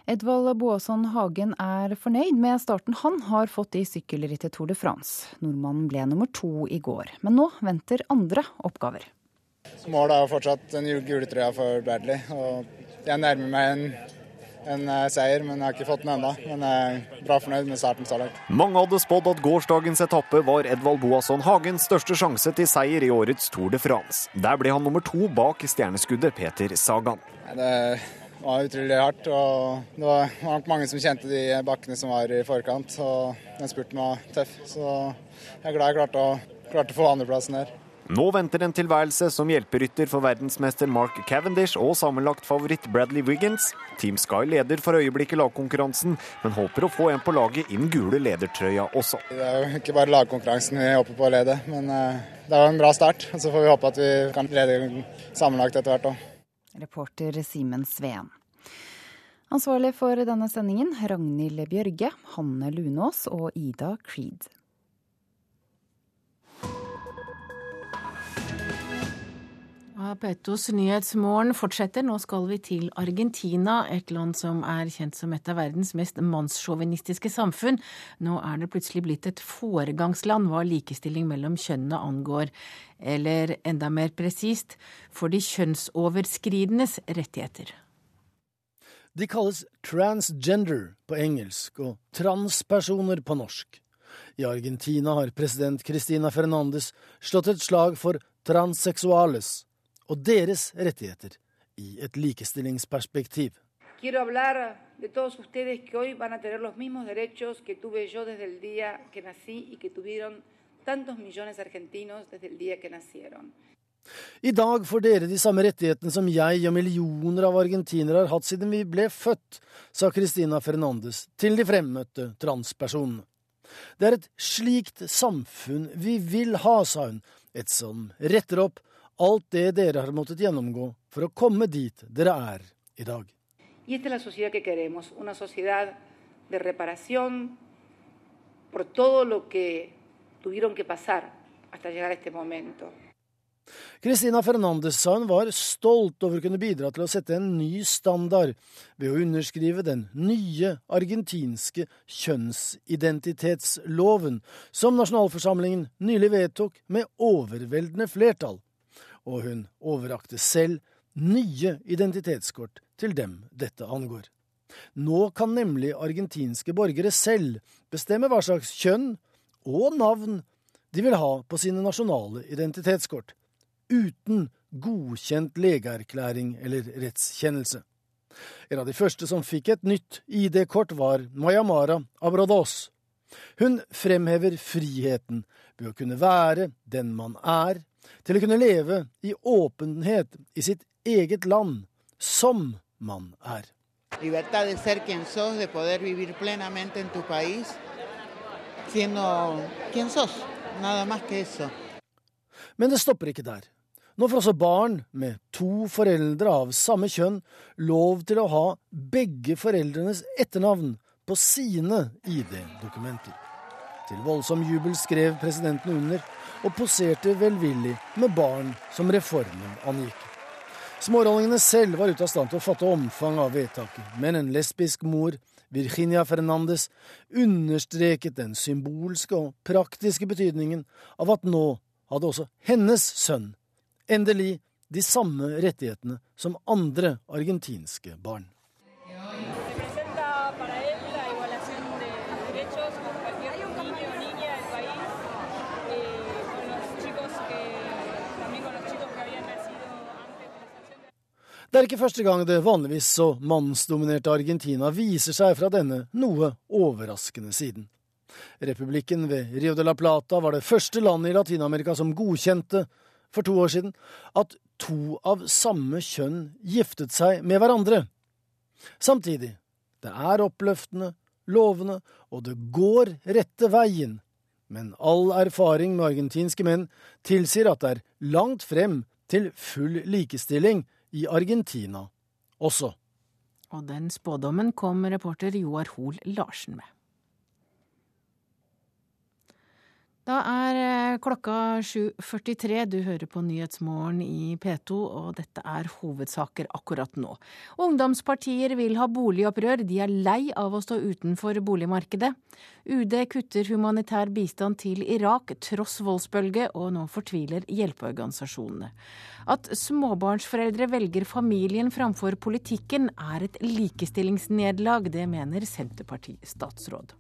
Speaker 25: Edvald Boasson Hagen er fornøyd med starten han har fått i sykkelrittet Tour de France. Nordmannen ble nummer to i går, men nå venter andre oppgaver.
Speaker 40: Målet er fortsatt den gule trøya for Bradley. og Jeg nærmer meg en, en eh, seier, men jeg har ikke fått den ennå. Men jeg er bra fornøyd med starten så langt.
Speaker 20: Mange hadde spådd at gårsdagens etappe var Edvald Boasson Hagens største sjanse til seier i årets Tour de France. Der ble han nummer to bak stjerneskuddet Peter Sagan.
Speaker 40: Det var utrolig hardt. og Det var nok mange som kjente de bakkene som var i forkant. og Den spurten var tøff. Så jeg er glad jeg klarte å, klarte å få andreplassen her.
Speaker 20: Nå venter en tilværelse som hjelperytter for verdensmester Mark Cavendish og sammenlagt favoritt Bradley Wiggins. Team Sky leder for øyeblikket lagkonkurransen, men håper å få en på laget i den gule ledertrøya også.
Speaker 40: Det er jo ikke bare lagkonkurransen vi håper på å lede, men eh, det er jo en bra start. Så får vi håpe at vi kan lede sammenlagt etter hvert òg.
Speaker 25: Reporter Simen Sveen. Ansvarlig for denne sendingen Ragnhild Bjørge, Hanne Lunås og Ida Creed.
Speaker 1: Petos Nyhetsmorgen fortsetter. Nå skal vi til Argentina, et land som er kjent som et av verdens mest mannssjåvinistiske samfunn. Nå er det plutselig blitt et foregangsland hva likestilling mellom kjønnene angår. Eller enda mer presist for de kjønnsoverskridendes rettigheter.
Speaker 41: De kalles transgender på engelsk og transpersoner på norsk. I Argentina har president Cristina Fernandes slått et slag for transseksuales og deres rettigheter i et likestillingsperspektiv. I dag får dere de samme rettighetene som jeg og millioner av argentinere har hatt siden vi ble født, sa Cristina Fernandes til de fremmøtte transpersonene. Det er et slikt samfunn vi vil ha, sa hun, et som retter opp alt det dere har måttet gjennomgå for å komme dit dere er i dag.
Speaker 42: Queremos, una sociedad de reparación por todo lo que tuvieron que pasar hasta llegar a este momento.
Speaker 41: Cristina Fernandes sa hun var stolt over å kunne bidra til å sette en ny standard ved å underskrive den nye argentinske kjønnsidentitetsloven, som nasjonalforsamlingen nylig vedtok med overveldende flertall. Og hun overrakte selv nye identitetskort til dem dette angår. Nå kan nemlig argentinske borgere selv bestemme hva slags kjønn og navn de vil ha på sine nasjonale identitetskort uten godkjent legeerklæring eller rettskjennelse. En av de første som fikk et nytt ID-kort, var Mayamara Abrados. Hun fremhever friheten ved å kunne være den man er, til å kunne leve i åpenhet i sitt eget land, som man er.
Speaker 38: Libertad de ser quien sos, de poder vivir plenamente en tu país, siendo quien sos. Nada más que eso.
Speaker 41: Men det stopper ikke der. Nå får også barn med to foreldre av samme kjønn lov til å ha begge foreldrenes etternavn på sine ID-dokumenter. Til voldsom jubel skrev presidenten under, og poserte velvillig med barn som reformen angikk. Smårollingene selv var ute av stand til å fatte omfanget av vedtaket, men en lesbisk mor, Virginia Fernandes, understreket den symbolske og praktiske betydningen av at nå hadde også hennes sønn endelig de samme rettighetene som andre argentinske barn. Det er ikke første gang det vanligvis så mannsdominerte Argentina viser seg fra denne noe overraskende siden. Republikken ved Rio de la Plata var det første landet i Latin-Amerika som godkjente, for to år siden, at to av samme kjønn giftet seg med hverandre. Samtidig, det er oppløftende, lovende, og det går rette veien. Men all erfaring med argentinske menn tilsier at det er langt frem til full likestilling i Argentina også.
Speaker 1: Og den spådommen kom reporter Joar Hoel Larsen med. Da er eh, klokka 7.43. Du hører på Nyhetsmorgen i P2, og dette er hovedsaker akkurat nå. Ungdomspartier vil ha boligopprør. De er lei av å stå utenfor boligmarkedet. UD kutter humanitær bistand til Irak tross voldsbølge, og nå fortviler hjelpeorganisasjonene. At småbarnsforeldre velger familien framfor politikken er et likestillingsnederlag. Det mener Senterparti-statsråd.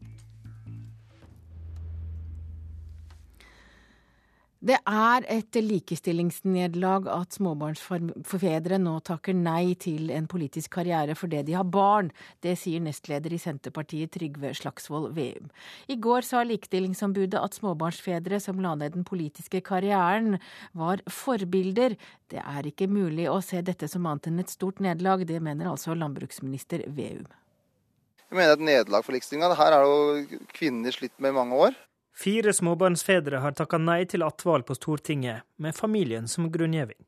Speaker 1: Det er et likestillingsnederlag at småbarnsfedre nå takker nei til en politisk karriere fordi de har barn. Det sier nestleder i Senterpartiet Trygve Slagsvold Veum. I går sa Likestillingsombudet at småbarnsfedre som la ned den politiske karrieren, var forbilder. Det er ikke mulig å se dette som annet enn et stort nederlag. Det mener altså landbruksminister Veum.
Speaker 35: Jeg mener et nederlag for likestillinga. Her er jo kvinner slitt med i mange år.
Speaker 36: Fire småbarnsfedre har takka nei til attval på Stortinget, med familien som grunngjeving.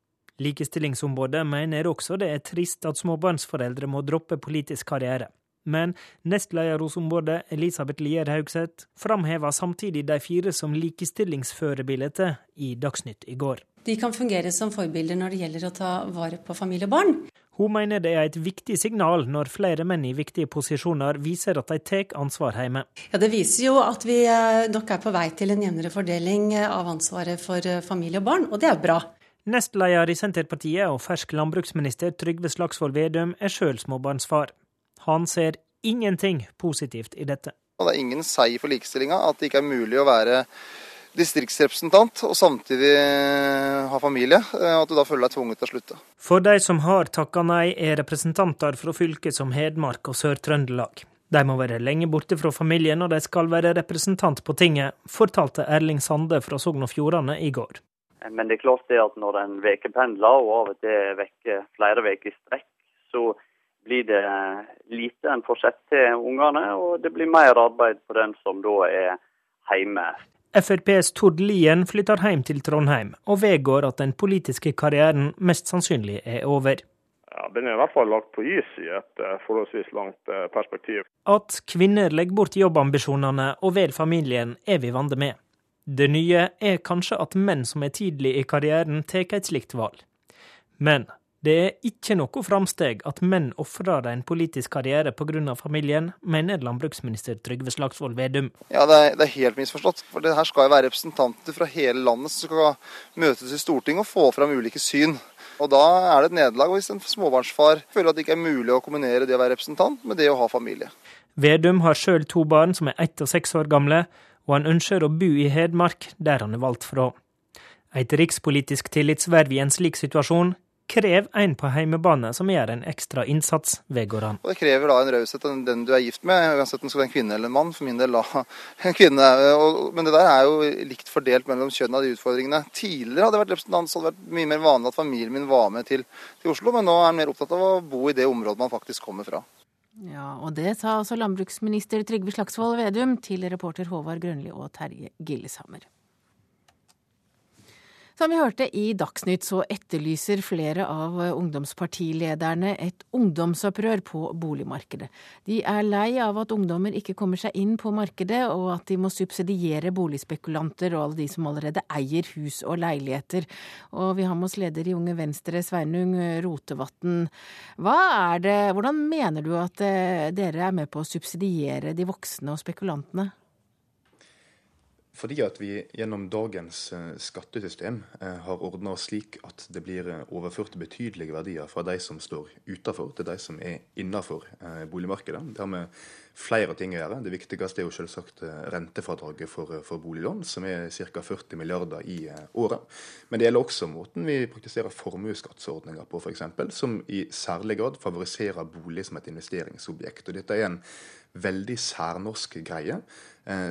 Speaker 36: Likestillingsombudet mener også det er trist at småbarnsforeldre må droppe politisk karriere. Men nestleder hos ombudet, Elisabeth Lier Haugseth, framheva samtidig de fire som likestillingsførebilde i Dagsnytt i går.
Speaker 37: De kan fungere som forbilder når det gjelder å ta vare på familie og barn.
Speaker 36: Hun mener det er et viktig signal når flere menn i viktige posisjoner viser at de tar ansvar hjemme.
Speaker 37: Ja, Det viser jo at vi eh, nok er på vei til en jevnere fordeling eh, av ansvaret for eh, familie og barn, og det er bra.
Speaker 36: Nestleder i Senterpartiet og fersk landbruksminister Trygve Slagsvold Vedum er sjøl småbarnsfar. Han ser ingenting positivt i dette.
Speaker 35: Og det er ingen seier for likestillinga at det ikke er mulig å være distriktsrepresentant og samtidig eh, ha familie, og at du da føler deg tvunget til å slutte.
Speaker 36: For de som har takka nei, er representanter fra fylker som Hedmark og Sør-Trøndelag. De må være lenge borte fra familien når de skal være representant på tinget, fortalte Erling Sande fra Sogn og Fjordane i går.
Speaker 43: Men det er klart det at når en ukependler og av og til vekker flere uker i strekk, så blir det lite en får sett til ungene, og det blir mer arbeid på den som da er hjemme.
Speaker 36: FrPs Tord Lien flytter hjem til Trondheim, og vedgår at den politiske karrieren mest sannsynlig er over.
Speaker 44: Ja, Den er i hvert fall lagt på is i et uh, forholdsvis langt uh, perspektiv.
Speaker 36: At kvinner legger bort jobbambisjonene og velger familien, er vi vant med. Det nye er kanskje at menn som er tidlig i karrieren, tar et slikt valg. Men det er ikke noe framsteg at menn ofrer en politisk karriere pga. familien, mener landbruksminister Trygve Slagsvold Vedum.
Speaker 35: Ja, det er, det er, helt misforstått. For det her skal jo være representanter fra hele landet som skal møtes i Stortinget og få fram ulike syn. Og Da er det et nederlag hvis en småbarnsfar føler at det ikke er mulig å kombinere det å være representant med det å ha familie.
Speaker 36: Vedum har sjøl to barn som er ett og seks år gamle, og han ønsker å bo i Hedmark, der han er valgt fra. Et rikspolitisk tillitsverv i en slik situasjon krever en på heimebane som gjør en ekstra innsats, vedgår han.
Speaker 35: Og det krever da en raushet av den du er gift med, uansett om det skal være en kvinne eller en mann. For min del da en kvinne. Men det der er jo likt fordelt mellom kjønn av de utfordringene. Tidligere hadde jeg vært representant, så hadde det vært mye mer vanlig at familien min var med til, til Oslo, men nå er han mer opptatt av å bo i det området man faktisk kommer fra.
Speaker 1: Ja, og det sa altså landbruksminister Trygve Slagsvold Vedum til reporter Håvard Grønli og Terje Gilleshammer. Som vi hørte i Dagsnytt, så etterlyser flere av ungdomspartilederne et ungdomsopprør på boligmarkedet. De er lei av at ungdommer ikke kommer seg inn på markedet, og at de må subsidiere boligspekulanter og alle de som allerede eier hus og leiligheter. Og vi har med oss leder i Unge Venstre, Sveinung Rotevatn. Hva er det, hvordan mener du at eh, dere er med på å subsidiere de voksne og spekulantene?
Speaker 45: Fordi at vi gjennom dagens eh, skattesystem eh, har ordna oss slik at det blir eh, overført betydelige verdier fra de som står utenfor, til de som er innenfor boligmarkedet. Det har med flere ting å gjøre. Det viktigste er jo selvsagt rentefradraget for, for boliglån, som er ca. 40 milliarder i året. Men det gjelder også måten vi praktiserer formuesskattsordninger på, f.eks., som i særlig grad favoriserer bolig som et investeringsobjekt. Og dette er en veldig særnorsk greie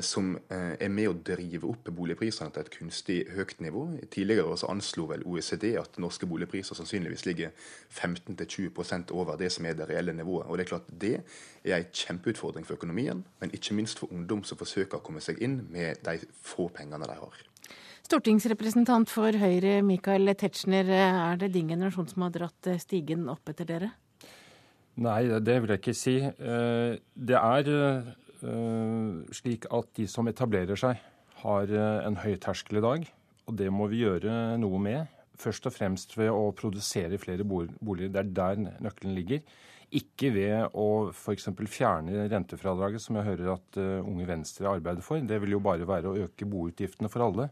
Speaker 45: som eh, er med å drive opp boligprisene til et kunstig høyt nivå. Tidligere så anslo vel OECD at norske boligpriser sannsynligvis ligger 15-20% over det som er det reelle nivået. Og Det er klart det er en kjempeutfordring for økonomien, men ikke minst for ungdom som forsøker å komme seg inn med de få pengene de har.
Speaker 1: Stortingsrepresentant for Høyre Michael Tetzschner, er det din generasjon som har dratt stigen opp etter dere?
Speaker 46: Nei, det vil jeg ikke si. Eh, det er eh, slik at de som etablerer seg, har eh, en høy terskel i dag. Og det må vi gjøre noe med. Først og fremst ved å produsere flere boliger. Det er der nøkkelen ligger. Ikke ved å f.eks. fjerne rentefradraget, som jeg hører at Unge Venstre arbeider for. Det vil jo bare være å øke boutgiftene for alle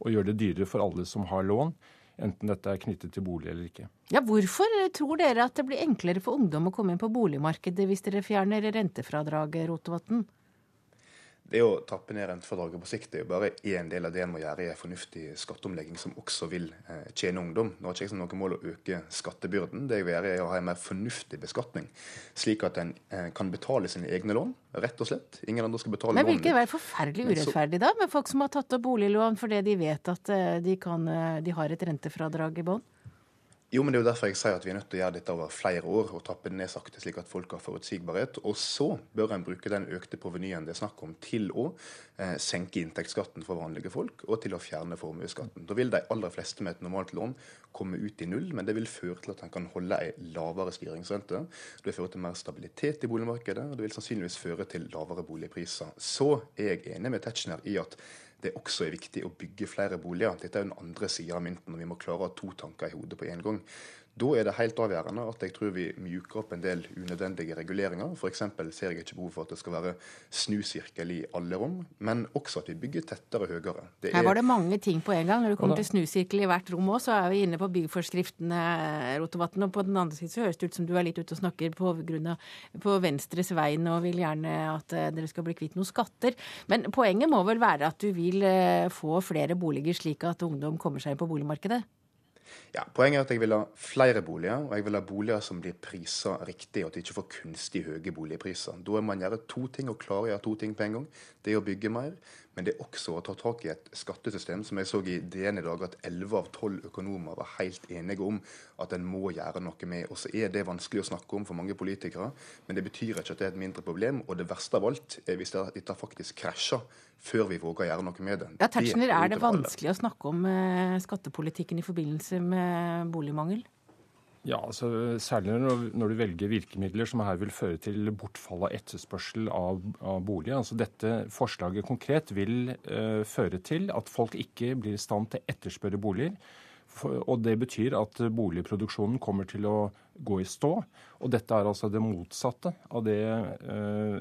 Speaker 46: og gjøre det dyrere for alle som har lån enten dette er knyttet til bolig eller ikke.
Speaker 1: Ja, Hvorfor tror dere at det blir enklere for ungdom å komme inn på boligmarkedet hvis dere fjerner rentefradraget, Rotevatn?
Speaker 45: Det å trappe ned rentefradraget på sikt er jo bare én del av det en må gjøre i en fornuftig skatteomlegging som også vil eh, tjene ungdom. Nå har ikke jeg som noe mål å øke skattebyrden. Det jeg vil gjøre er å ha en mer fornuftig beskatning, slik at en eh, kan betale sine egne lån, rett og slett. Ingen andre skal betale
Speaker 1: lån.
Speaker 45: Men
Speaker 1: vil ikke være forferdelig urettferdig da, med folk som har tatt opp boliglån fordi de vet at eh, de, kan, eh, de har et rentefradrag i bånn?
Speaker 45: Jo, men Det er jo derfor jeg sier at vi er nødt til å gjøre dette over flere år og trappe det ned sakte, slik at folk har forutsigbarhet. Og så bør en bruke den økte provenyen det er snakk om, til å eh, senke inntektsskatten for vanlige folk og til å fjerne formuesskatten. Da vil de aller fleste med et normalt lån komme ut i null, men det vil føre til at en kan holde en lavere styringsrente. Det vil føre til mer stabilitet i boligmarkedet, og det vil sannsynligvis føre til lavere boligpriser. Så er jeg enig med Tetzschner i at det også er viktig å bygge flere boliger. Dette er den andre sida av mynten, og vi må klare å ha to tanker i hodet på en gang. Da er det helt avgjørende at jeg tror vi mjuker opp en del unødvendige reguleringer. F.eks. ser jeg ikke behov for at det skal være snusirkel i alle rom, men også at vi bygger tettere og høyere.
Speaker 1: Er... Her var det mange ting på en gang. Når du kommer til snusirkel i hvert rom òg, så er vi inne på byggforskriftene, Rotevatn. Og på den andre siden så høres det ut som du er litt ute og snakker på, grunn av, på Venstres vegne og vil gjerne at eh, dere skal bli kvitt noen skatter. Men poenget må vel være at du vil eh, få flere boliger slik at ungdom kommer seg inn på boligmarkedet?
Speaker 45: Ja, Poenget er at jeg vil ha flere boliger, og jeg vil ha boliger som blir prisa riktig, og at de ikke får kunstig høye boligpriser. Da må man gjøre to ting, og klare å gjøre to ting på en gang. Det er å bygge mer, men det er også å ta tak i et skattesystem som jeg så i DN i dag at 11 av 12 økonomer var helt enige om at en må gjøre noe med. Og så er det vanskelig å snakke om for mange politikere, men det betyr ikke at det er et mindre problem. Og det verste av alt er hvis dette faktisk krasjer før vi våger å gjøre noe med det.
Speaker 1: Ja, Tetzschner, er det vanskelig å snakke om eh, skattepolitikken i forbindelse med boligmangel?
Speaker 46: Ja, altså Særlig når, du velger virkemidler som her vil føre til bortfall av etterspørsel av, av bolig. Altså Dette forslaget konkret vil uh, føre til at folk ikke blir i stand til å etterspørre boliger. Og det betyr at boligproduksjonen kommer til å gå i stå. Og dette er altså det motsatte av det eh,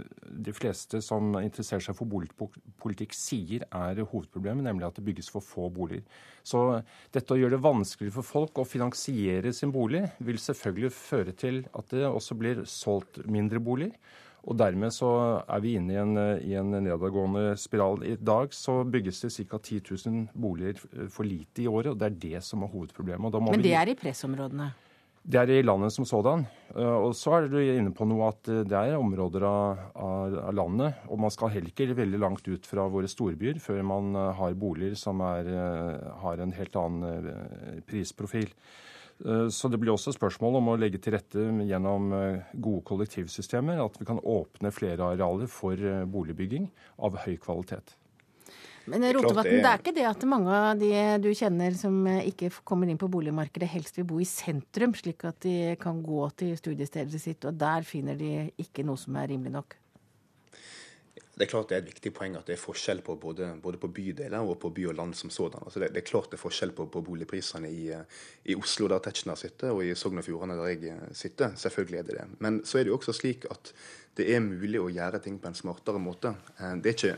Speaker 46: de fleste som interesserer seg for boligpolitikk sier er hovedproblemet, nemlig at det bygges for få boliger. Så dette å gjøre det vanskeligere for folk å finansiere sin bolig, vil selvfølgelig føre til at det også blir solgt mindre boliger. Og dermed så er vi inne i en, i en nedadgående spiral. I dag så bygges det ca. 10 000 boliger for lite i året, og det er det som er hovedproblemet.
Speaker 1: Men det er i pressområdene?
Speaker 46: Det er i landet som sådan. Og så er du inne på noe at det er områder av, av, landet, og man skal heller ikke veldig langt ut fra våre storbyer før man har boliger som er, har en helt annen prisprofil. Eh, så det blir også spørsmål om å legge til rette gjennom eh, gode kollektivsystemer at vi kan åpne flere arealer for eh, boligbygging av høy kvalitet.
Speaker 1: Men Rotevatn, det, det er ikke det at mange av de du kjenner som ikke kommer inn på boligmarkedet, helst vil bo i sentrum, slik at de kan gå til studiestedet sitt, og der finner de ikke noe som er rimelig nok?
Speaker 45: Det er klart det er et viktig poeng at det er forskjell på både, både på bydeler og på by og land som sådan. Altså det, det, er klart det er forskjell på, på boligprisene i, i, Oslo, der Tetzschner sitter, og i Sogn og Fjordane, der jeg sitter. Selvfølgelig er det det. Men så er det jo også slik at det er mulig å gjøre ting på en smartere måte. Eh, det er ikke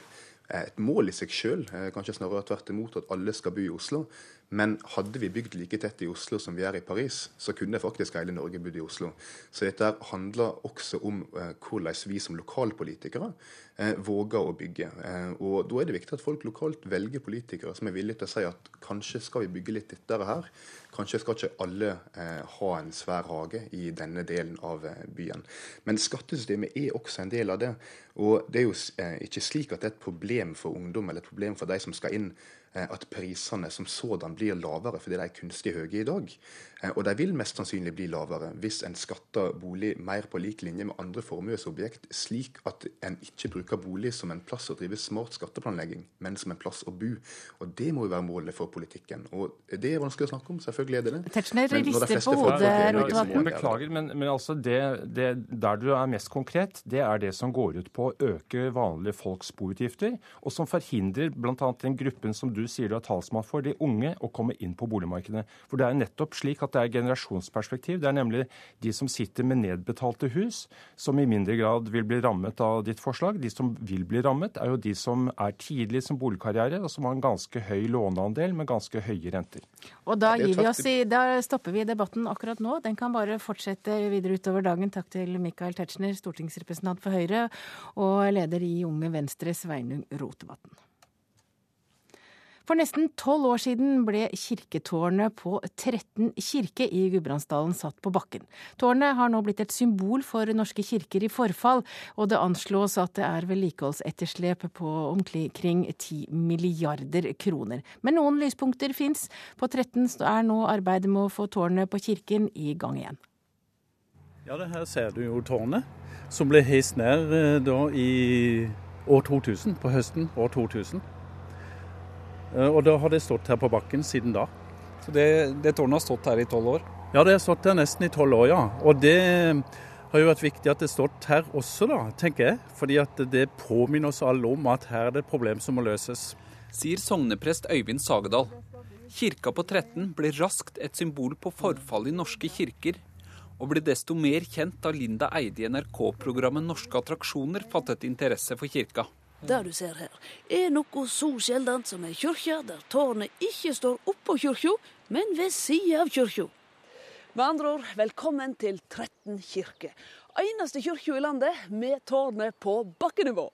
Speaker 45: et mål i seg sjøl, eh, kanskje snarere tvert imot, at alle skal bo i Oslo. Men hadde vi bygd like tett i Oslo som vi er i Paris, så kunne faktisk hele Norge bodd i Oslo. Så dette handler også om eh, hvordan vi som lokalpolitikere eh, våger å bygge. Eh, og Da er det viktig at folk lokalt velger politikere som er villige til å si at kanskje skal vi bygge litt tettere her. Kanskje skal ikke alle eh, ha en svær hage i denne delen av eh, byen. Men skattesystemet er også en del av det. Og det er jo eh, ikke slik at det er et problem for ungdom eller et problem for de som skal inn at prisene som sådan blir lavere fordi de er kunstig høye i dag. Eh, og de vil mest sannsynlig bli lavere hvis en skatter bolig mer på lik linje med andre formuesobjekt, slik at en ikke bruker bolig som en plass å drive smart skatteplanlegging, men som en plass å bo. Og Det må jo være målet for politikken. Og Det er vanskelig å snakke om, selvfølgelig er det det.
Speaker 1: Tetzschner rister på hodet.
Speaker 46: Beklager, men, men altså det, det, der du er mest konkret, det er det som går ut på å øke vanlige folks boutgifter, og som forhindrer bl.a. den gruppen som du sier du er talsmann for, de unge, å komme inn på boligmarkedet. For det er nettopp slik at det er generasjonsperspektiv. Det er nemlig de som sitter med nedbetalte hus, som i mindre grad vil bli rammet av ditt forslag. De som vil bli rammet, er jo de som er tidlig som boligkarriere, og som har en ganske høy låneandel med ganske høye renter.
Speaker 1: Og da, gir vi oss i, da stopper vi debatten akkurat nå. Den kan bare fortsette videre utover dagen. Takk til Michael Tetzschner, stortingsrepresentant for Høyre, og leder i Unge Venstre, Sveinung Rotevatn. For nesten tolv år siden ble kirketårnet på 13 kirke i Gudbrandsdalen satt på bakken. Tårnet har nå blitt et symbol for norske kirker i forfall, og det anslås at det er vedlikeholdsetterslep på omkring 10 milliarder kroner. Men noen lyspunkter fins. På 13 er nå arbeidet med å få tårnet på kirken i gang igjen.
Speaker 47: Ja, det her ser du jo tårnet, som ble heist ned eh, da i år 2000, på høsten år 2000. Eh, og da har det stått her på bakken siden da.
Speaker 48: Så det, det tårnet har stått her i tolv år?
Speaker 47: Ja, det har stått her nesten i tolv år, ja. Og det har jo vært viktig at det har stått her også, da, tenker jeg. Fordi at det påminner oss alle om at her er det et problem som må løses.
Speaker 49: Sier sogneprest Øyvind Sagedal. Kirka på 13 ble raskt et symbol på forfall i norske kirker, og ble desto mer kjent da Linda Eide i NRK-programmet Norske attraksjoner fattet interesse for kirka.
Speaker 50: Det du ser her, er noe så sjeldent som ei kirke der tårnet ikke står oppå kyrkja, men ved sida av kyrkja. Med andre ord, velkommen til 13 kirke. Eneste kyrkja i landet med tårnet på bakkenivå.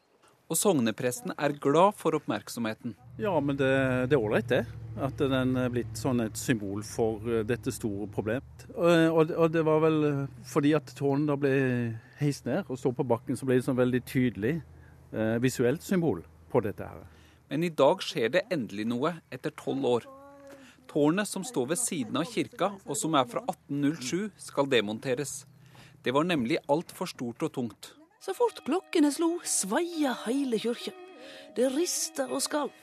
Speaker 49: Og sognepresten er glad for oppmerksomheten.
Speaker 47: Ja, men det, det er ålreit, det. At den er blitt sånn et symbol for eh, dette store problemet. Og, og, det var vel fordi at tårnet da ble heist ned og står på bakken, så ble det sånn veldig tydelig eh, visuelt symbol på dette. her.
Speaker 49: Men i dag skjer det endelig noe, etter tolv år. Tårnet som står ved siden av kirka, og som er fra 1807, skal demonteres. Det var nemlig altfor stort og tungt.
Speaker 50: Så fort klokkene slo, svaia hele kirka. Det rista og skalv.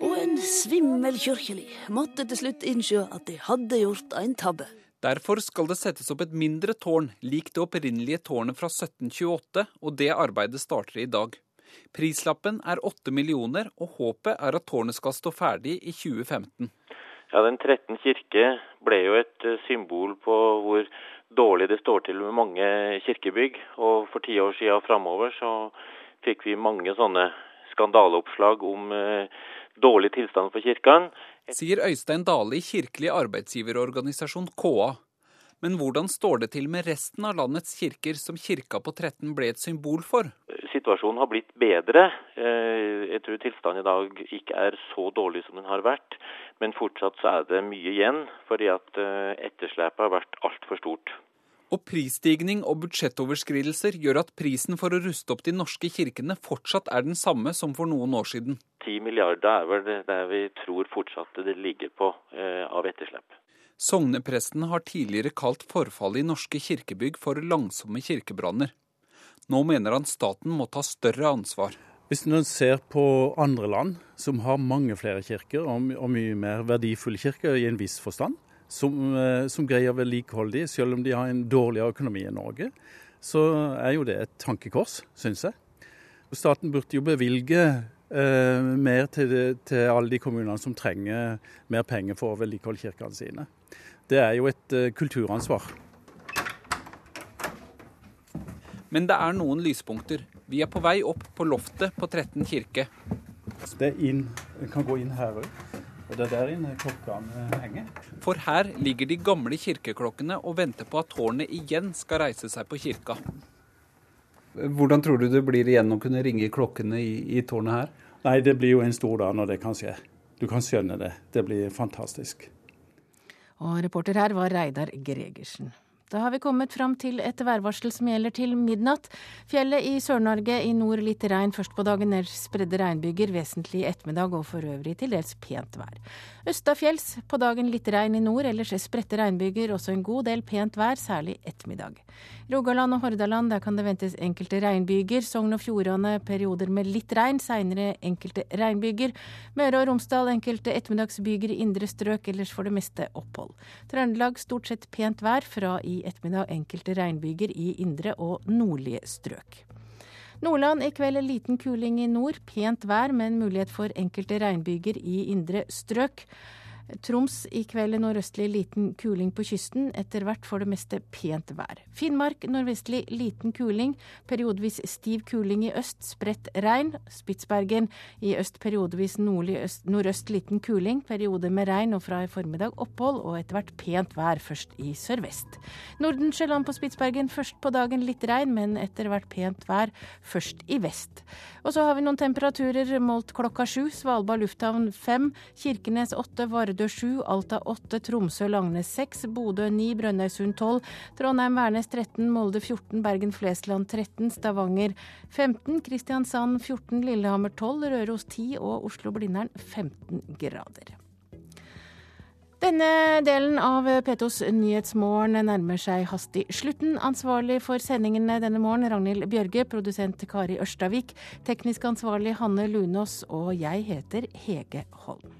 Speaker 50: Og en svimmel kirkelig måtte til slutt innse at de hadde gjort en tabbe.
Speaker 49: Derfor skal det settes opp et mindre tårn, lik det opprinnelige tårnet fra 1728, og det arbeidet starter i dag. Prislappen er 8 millioner, og håpet er at tårnet skal stå ferdig i 2015.
Speaker 51: Ja, Den 13 kirke ble jo et eh, symbol på hvor dårlig det står til med mange kirkebygg. Og for ti år siden framover så fikk vi mange sånne skandaleoppslag om eh, dårlig tilstand for kirkene
Speaker 49: sier Øystein Dale i Kirkelig arbeidsgiverorganisasjon KA. Men hvordan står det til med resten av landets kirker som kirka på 13 ble et symbol for?
Speaker 51: Situasjonen har blitt bedre. Eh, jeg tror tilstanden i dag ikke er så dårlig som den har vært. Men fortsatt så er det mye igjen, fordi at eh, etterslepet har vært altfor stort.
Speaker 49: Og prisstigning og budsjettoverskridelser gjør at prisen for å ruste opp de norske kirkene fortsatt er den samme som for noen år siden.
Speaker 51: 10 milliarder er vel det vi tror fortsatt det ligger på eh, av etterslep.
Speaker 49: Sognepresten har tidligere kalt forfallet i norske kirkebygg for langsomme kirkebranner. Nå mener han staten må ta større ansvar.
Speaker 47: Hvis man ser på andre land som har mange flere kirker og, og mye mer verdifulle kirker i en viss forstand, som, eh, som greier å vedlikeholde de, selv om de har en dårligere økonomi enn Norge, så er jo det et tankekors, syns jeg. Staten burde jo bevilge eh, mer til, til, alle de kommunene som trenger mer penger for å vedlikeholde kirkene sine. Det er jo et eh, kulturansvar.
Speaker 49: Men det er noen lyspunkter. Vi er på vei opp på loftet på 13 kirke.
Speaker 47: Det er inn, En kan gå inn her òg. Og det er der inne klokkene henger.
Speaker 49: For her ligger de gamle kirkeklokkene og venter på at tårnet igjen skal reise seg på kirka.
Speaker 52: Hvordan tror du det blir igjen å kunne ringe klokkene i, i tårnet her?
Speaker 47: Nei, det blir jo en stor dag når det kan skje. Du kan skjønne det. Det blir fantastisk.
Speaker 1: Og reporter her var Reidar Gregersen. Da har vi kommet fram til et værvarsel som gjelder til midnatt. Fjellet i Sør-Norge, i nord litt regn først på dagen, ellers spredde regnbyger vesentlig i ettermiddag og for øvrig til dels pent vær. Østafjells på dagen litt regn i nord, ellers spredte regnbyger, også en god del pent vær, særlig ettermiddag. Rogaland og Hordaland, der kan det ventes enkelte regnbyger. Sogn og Fjordane perioder med litt regn, seinere enkelte regnbyger. Møre og Romsdal enkelte ettermiddagsbyger i indre strøk, ellers for det meste opphold. Trøndelag stort sett pent vær, fra i ettermiddag enkelte regnbyger i indre og nordlige strøk. Nordland i kveld liten kuling i nord, pent vær, men mulighet for enkelte regnbyger i indre strøk. Troms i kveld nordøstlig liten kuling på kysten, etter hvert for det meste pent vær. Finnmark nordvestlig liten kuling, periodevis stiv kuling i øst, spredt regn. Spitsbergen i øst periodevis øst, nordøst liten kuling, periode med regn og fra i formiddag opphold, og etter hvert pent vær, først i sørvest. Nordensjøland på Spitsbergen først på dagen litt regn, men etter hvert pent vær, først i vest. Og så har vi noen temperaturer målt klokka sju. Svalbard lufthavn fem, Kirkenes åtte, Vardø Vardø 7, Alta 8, Tromsø-Langnes 6, Bodø 9, Brønnøysund 12, Trondheim-Værnes 13, Molde 14, Bergen-Flesland 13, Stavanger 15, Kristiansand 14, Lillehammer 12, Røros 10 og Oslo-Blindern 15 grader. Denne delen av P2s Nyhetsmorgen nærmer seg hastig slutten. Ansvarlig for sendingene denne morgen, Ragnhild Bjørge. Produsent Kari Ørstavik. Teknisk ansvarlig Hanne Lunås. Og jeg heter Hege Holm.